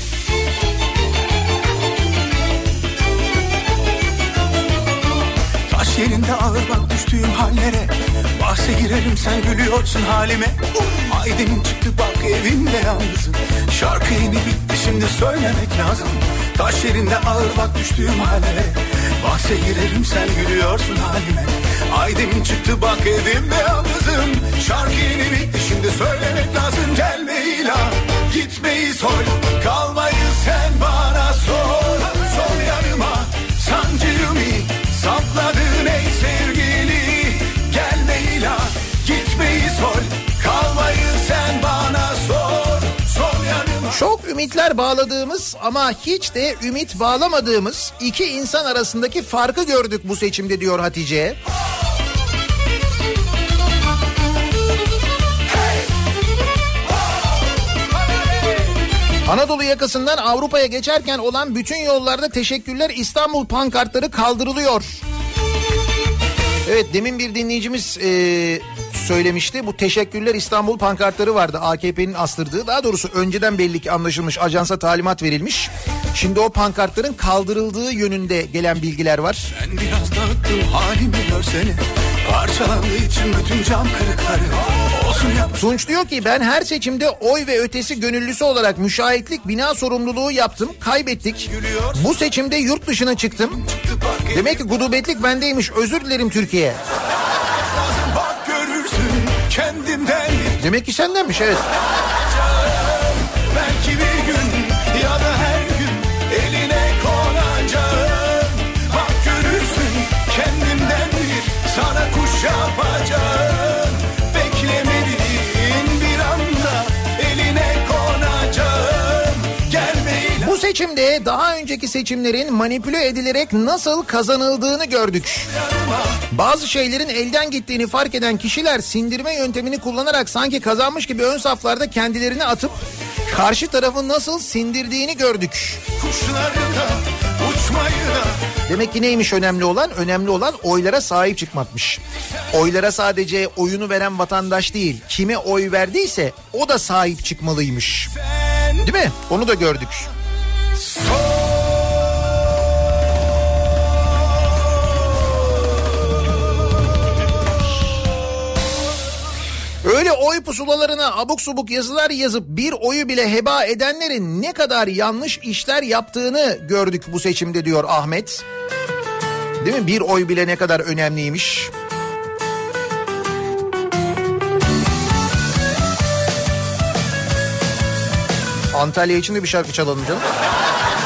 Taş yerinde ağır bak düştüğüm hallere Bahse girelim sen gülüyorsun halime. Aydın çıktı bak evimde yalnızım. Şarkı yeni bitti şimdi söylemek lazım. Taş yerinde ağır bak düştüğüm hallere Bahse girelim sen gülüyorsun halime. Aydın çıktı bak evimde yalnızım. Şarkı yeni bitti şimdi söylemek lazım. Gelme ilan gitmeyi sor Kalmayı ümitler bağladığımız ama hiç de ümit bağlamadığımız iki insan arasındaki farkı gördük bu seçimde diyor Hatice. Anadolu yakasından Avrupa'ya geçerken olan bütün yollarda teşekkürler İstanbul pankartları kaldırılıyor. Evet demin bir dinleyicimiz e, söylemişti. Bu teşekkürler İstanbul pankartları vardı AKP'nin astırdığı. Daha doğrusu önceden belli ki anlaşılmış ajansa talimat verilmiş. Şimdi o pankartların kaldırıldığı yönünde gelen bilgiler var. Ben biraz dağıttım halimi görsene Parçalandığı için bütün cam kırıkları Tunç diyor ki ben her seçimde oy ve ötesi gönüllüsü olarak müşahitlik bina sorumluluğu yaptım. Kaybettik. Bu seçimde yurt dışına çıktım. Demek ki gudubetlik bendeymiş. Özür dilerim Türkiye. Kendimden Demek ki sendenmiş evet. Seçimde daha önceki seçimlerin manipüle edilerek nasıl kazanıldığını gördük. Bazı şeylerin elden gittiğini fark eden kişiler sindirme yöntemini kullanarak sanki kazanmış gibi ön saflarda kendilerini atıp karşı tarafı nasıl sindirdiğini gördük. Demek ki neymiş önemli olan? Önemli olan oylara sahip çıkmakmış. Oylara sadece oyunu veren vatandaş değil, kime oy verdiyse o da sahip çıkmalıymış. Değil mi? Onu da gördük. Öyle oy pusulalarına abuk subuk yazılar yazıp bir oyu bile heba edenlerin ne kadar yanlış işler yaptığını gördük bu seçimde diyor Ahmet. Değil mi? Bir oy bile ne kadar önemliymiş. Antalya için de bir şarkı çalalım canım.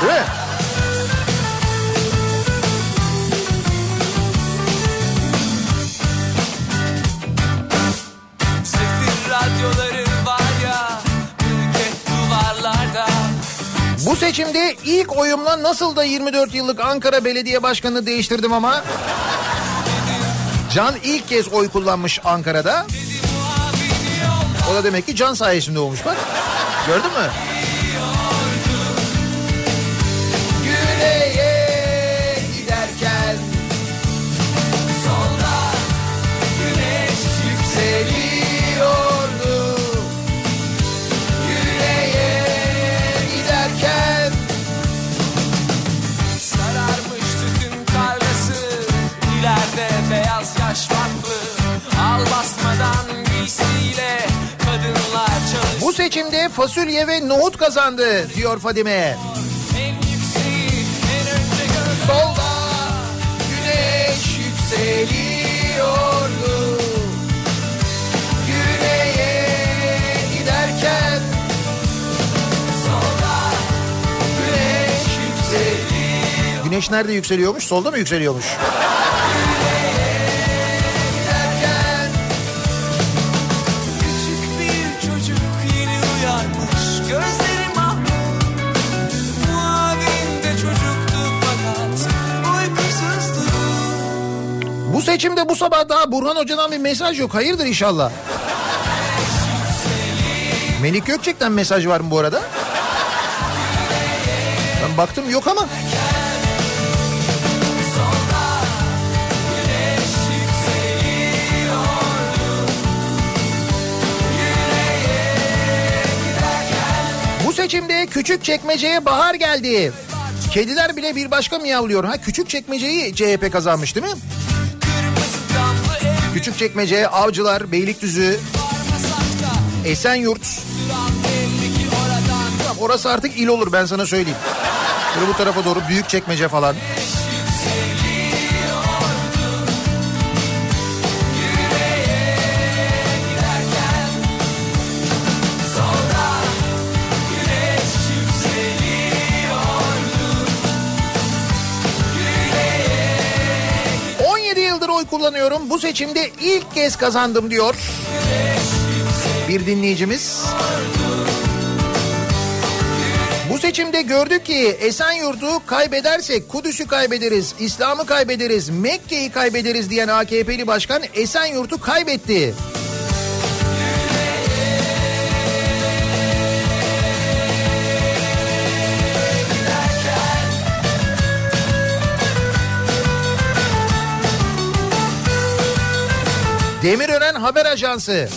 Değil mi? Bu seçimde ilk oyumla nasıl da 24 yıllık Ankara Belediye Başkanı'nı değiştirdim ama. Can ilk kez oy kullanmış Ankara'da. O da demek ki Can sayesinde olmuş bak. Gördün mü? Fasulye ve nohut kazandı diyor Fadime. Solda güneş yükseliyordu. Güneye giderken solda güneş yükseliyor. Güneş nerede yükseliyormuş? Solda mı yükseliyormuş? Seçimde bu sabah daha Burhan Hoca'dan bir mesaj yok. Hayırdır inşallah. Melik Gökçek'ten mesaj var mı bu arada? Ben baktım yok ama. Bu seçimde küçük çekmeceye bahar geldi. Kediler bile bir başka miyavlıyor. Ha küçük çekmeceyi CHP kazanmış değil mi? Kırmızı damlı ev Küçük çekmece, Avcılar, Beylikdüzü, Esenyurt. Tamam, Orası artık il olur ben sana söyleyeyim. Böyle bu tarafa doğru büyük çekmece falan. Oy kullanıyorum. Bu seçimde ilk kez kazandım diyor. Bir dinleyicimiz. Bu seçimde gördük ki Esenyurt'u kaybedersek Kudüs'ü kaybederiz, İslam'ı kaybederiz, Mekke'yi kaybederiz diyen AKP'li başkan Esenyurt'u kaybetti. Demirören Haber Ajansı.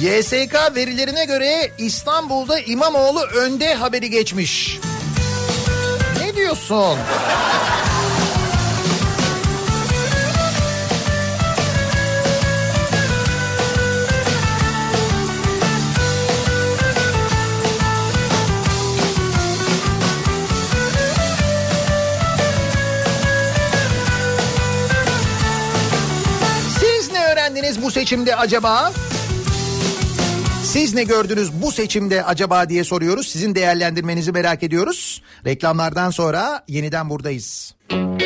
YSK verilerine göre İstanbul'da İmamoğlu önde haberi geçmiş. Ne diyorsun? Seçimde acaba? Siz ne gördünüz bu seçimde acaba diye soruyoruz. Sizin değerlendirmenizi merak ediyoruz. Reklamlardan sonra yeniden buradayız. Lay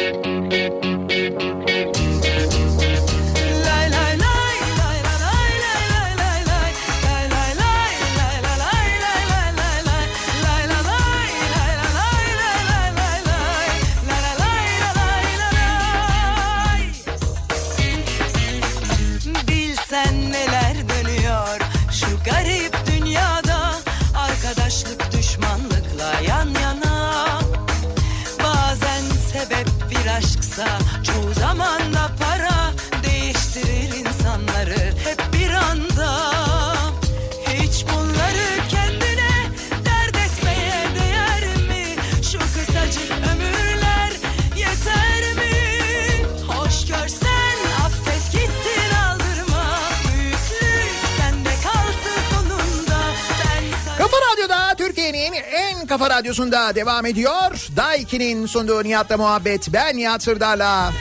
kafa radyosunda devam ediyor. Daiki'nin sunduğu Nihat'la muhabbet. Ben Nihat Sırdar'la.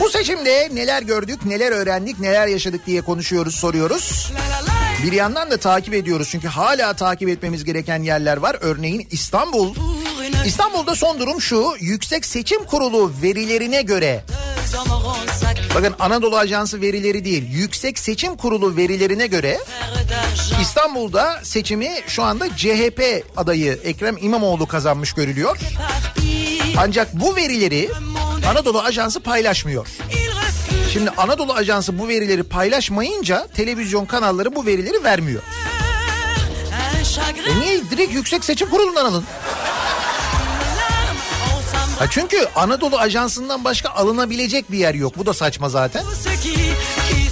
Bu seçimde neler gördük, neler öğrendik, neler yaşadık diye konuşuyoruz, soruyoruz. Bir yandan da takip ediyoruz çünkü hala takip etmemiz gereken yerler var. Örneğin İstanbul. İstanbul'da son durum şu. Yüksek Seçim Kurulu verilerine göre Bakın Anadolu Ajansı verileri değil, Yüksek Seçim Kurulu verilerine göre İstanbul'da seçimi şu anda CHP adayı Ekrem İmamoğlu kazanmış görülüyor. Ancak bu verileri Anadolu Ajansı paylaşmıyor. Şimdi Anadolu Ajansı bu verileri paylaşmayınca televizyon kanalları bu verileri vermiyor. E niye direkt Yüksek Seçim Kurulu'ndan alın? Ha çünkü Anadolu Ajansı'ndan başka alınabilecek bir yer yok. Bu da saçma zaten.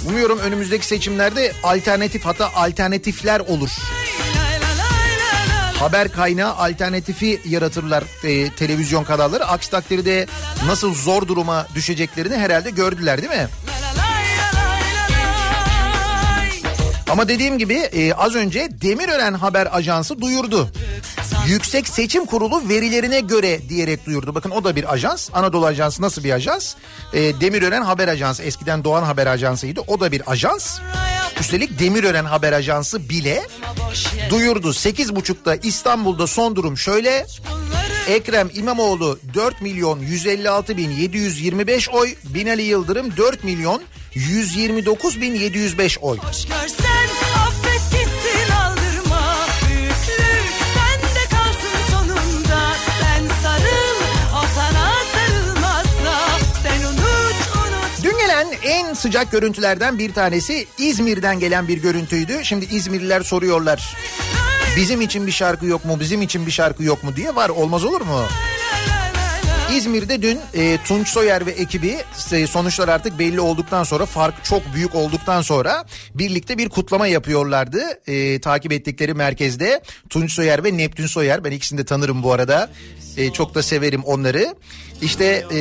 Umuyorum önümüzdeki seçimlerde alternatif hatta alternatifler olur. haber kaynağı alternatifi yaratırlar e, televizyon kanalları. Aksi takdirde nasıl zor duruma düşeceklerini herhalde gördüler değil mi? Ama dediğim gibi e, az önce Demirören Haber Ajansı duyurdu. Yüksek Seçim Kurulu verilerine göre diyerek duyurdu. Bakın o da bir ajans. Anadolu Ajansı nasıl bir ajans? E, Demirören Haber Ajansı eskiden Doğan Haber Ajansı'ydı. O da bir ajans. Üstelik Demirören Haber Ajansı bile duyurdu. 8.30'da İstanbul'da son durum şöyle. Ekrem İmamoğlu 4 milyon 156 bin 725 oy. Binali Yıldırım 4 milyon 129 bin 705 oy. Hoş görsen affet gitsin aldırma Büyüklük sende kalsın sonunda Sen sarıl o sana sarılmazsa Sen unut unut Dün gelen en sıcak görüntülerden bir tanesi İzmir'den gelen bir görüntüydü. Şimdi İzmirliler soruyorlar. Bizim için bir şarkı yok mu? Bizim için bir şarkı yok mu diye var. Olmaz olur mu? İzmir'de dün e, Tunç Soyer ve ekibi e, sonuçlar artık belli olduktan sonra fark çok büyük olduktan sonra birlikte bir kutlama yapıyorlardı. E, takip ettikleri merkezde Tunç Soyer ve Neptün Soyer ben ikisini de tanırım bu arada. E, çok da severim onları. İşte e,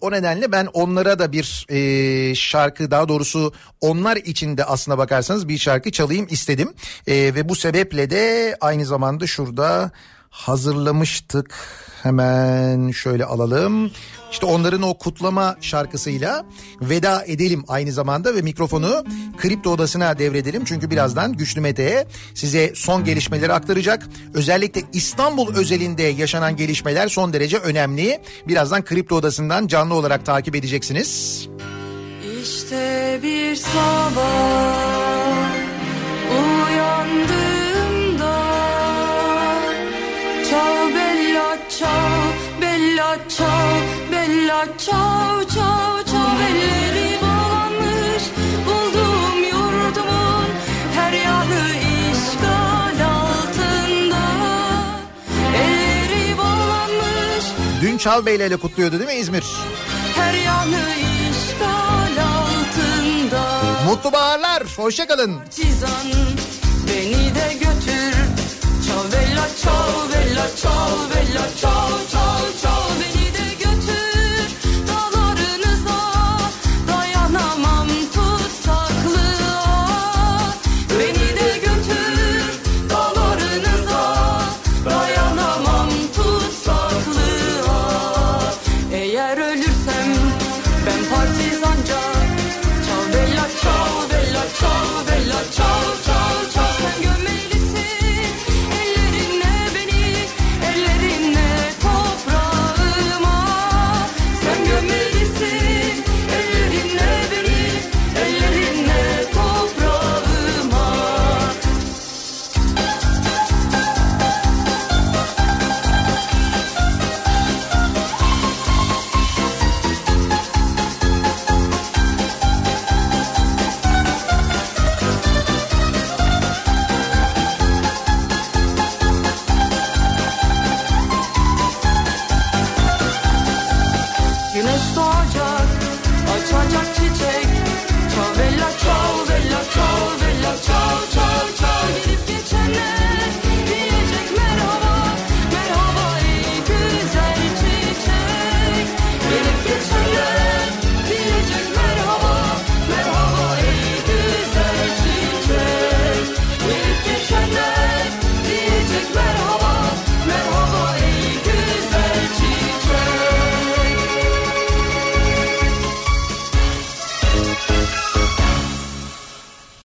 o nedenle ben onlara da bir e, şarkı daha doğrusu onlar için de aslına bakarsanız bir şarkı çalayım istedim. E, ve bu sebeple de aynı zamanda şurada hazırlamıştık. Hemen şöyle alalım. İşte onların o kutlama şarkısıyla veda edelim aynı zamanda ve mikrofonu kripto odasına devredelim. Çünkü birazdan Güçlü Mete'ye size son gelişmeleri aktaracak. Özellikle İstanbul özelinde yaşanan gelişmeler son derece önemli. Birazdan kripto odasından canlı olarak takip edeceksiniz. İşte bir sabah uyandığımda ciao bella ciao bella ciao ciao ciao Elleri bağlanmış bulduğum yurdumun her yanı işgal altında. Elleri bağlanmış Dün Çalbey ile kutluyordu değil mi İzmir? her yanı işgal altında. Mutlu baharlar, hoşçakalın. Cizan beni de götür. Ciao bella ciao bella 为了臭，为了臭。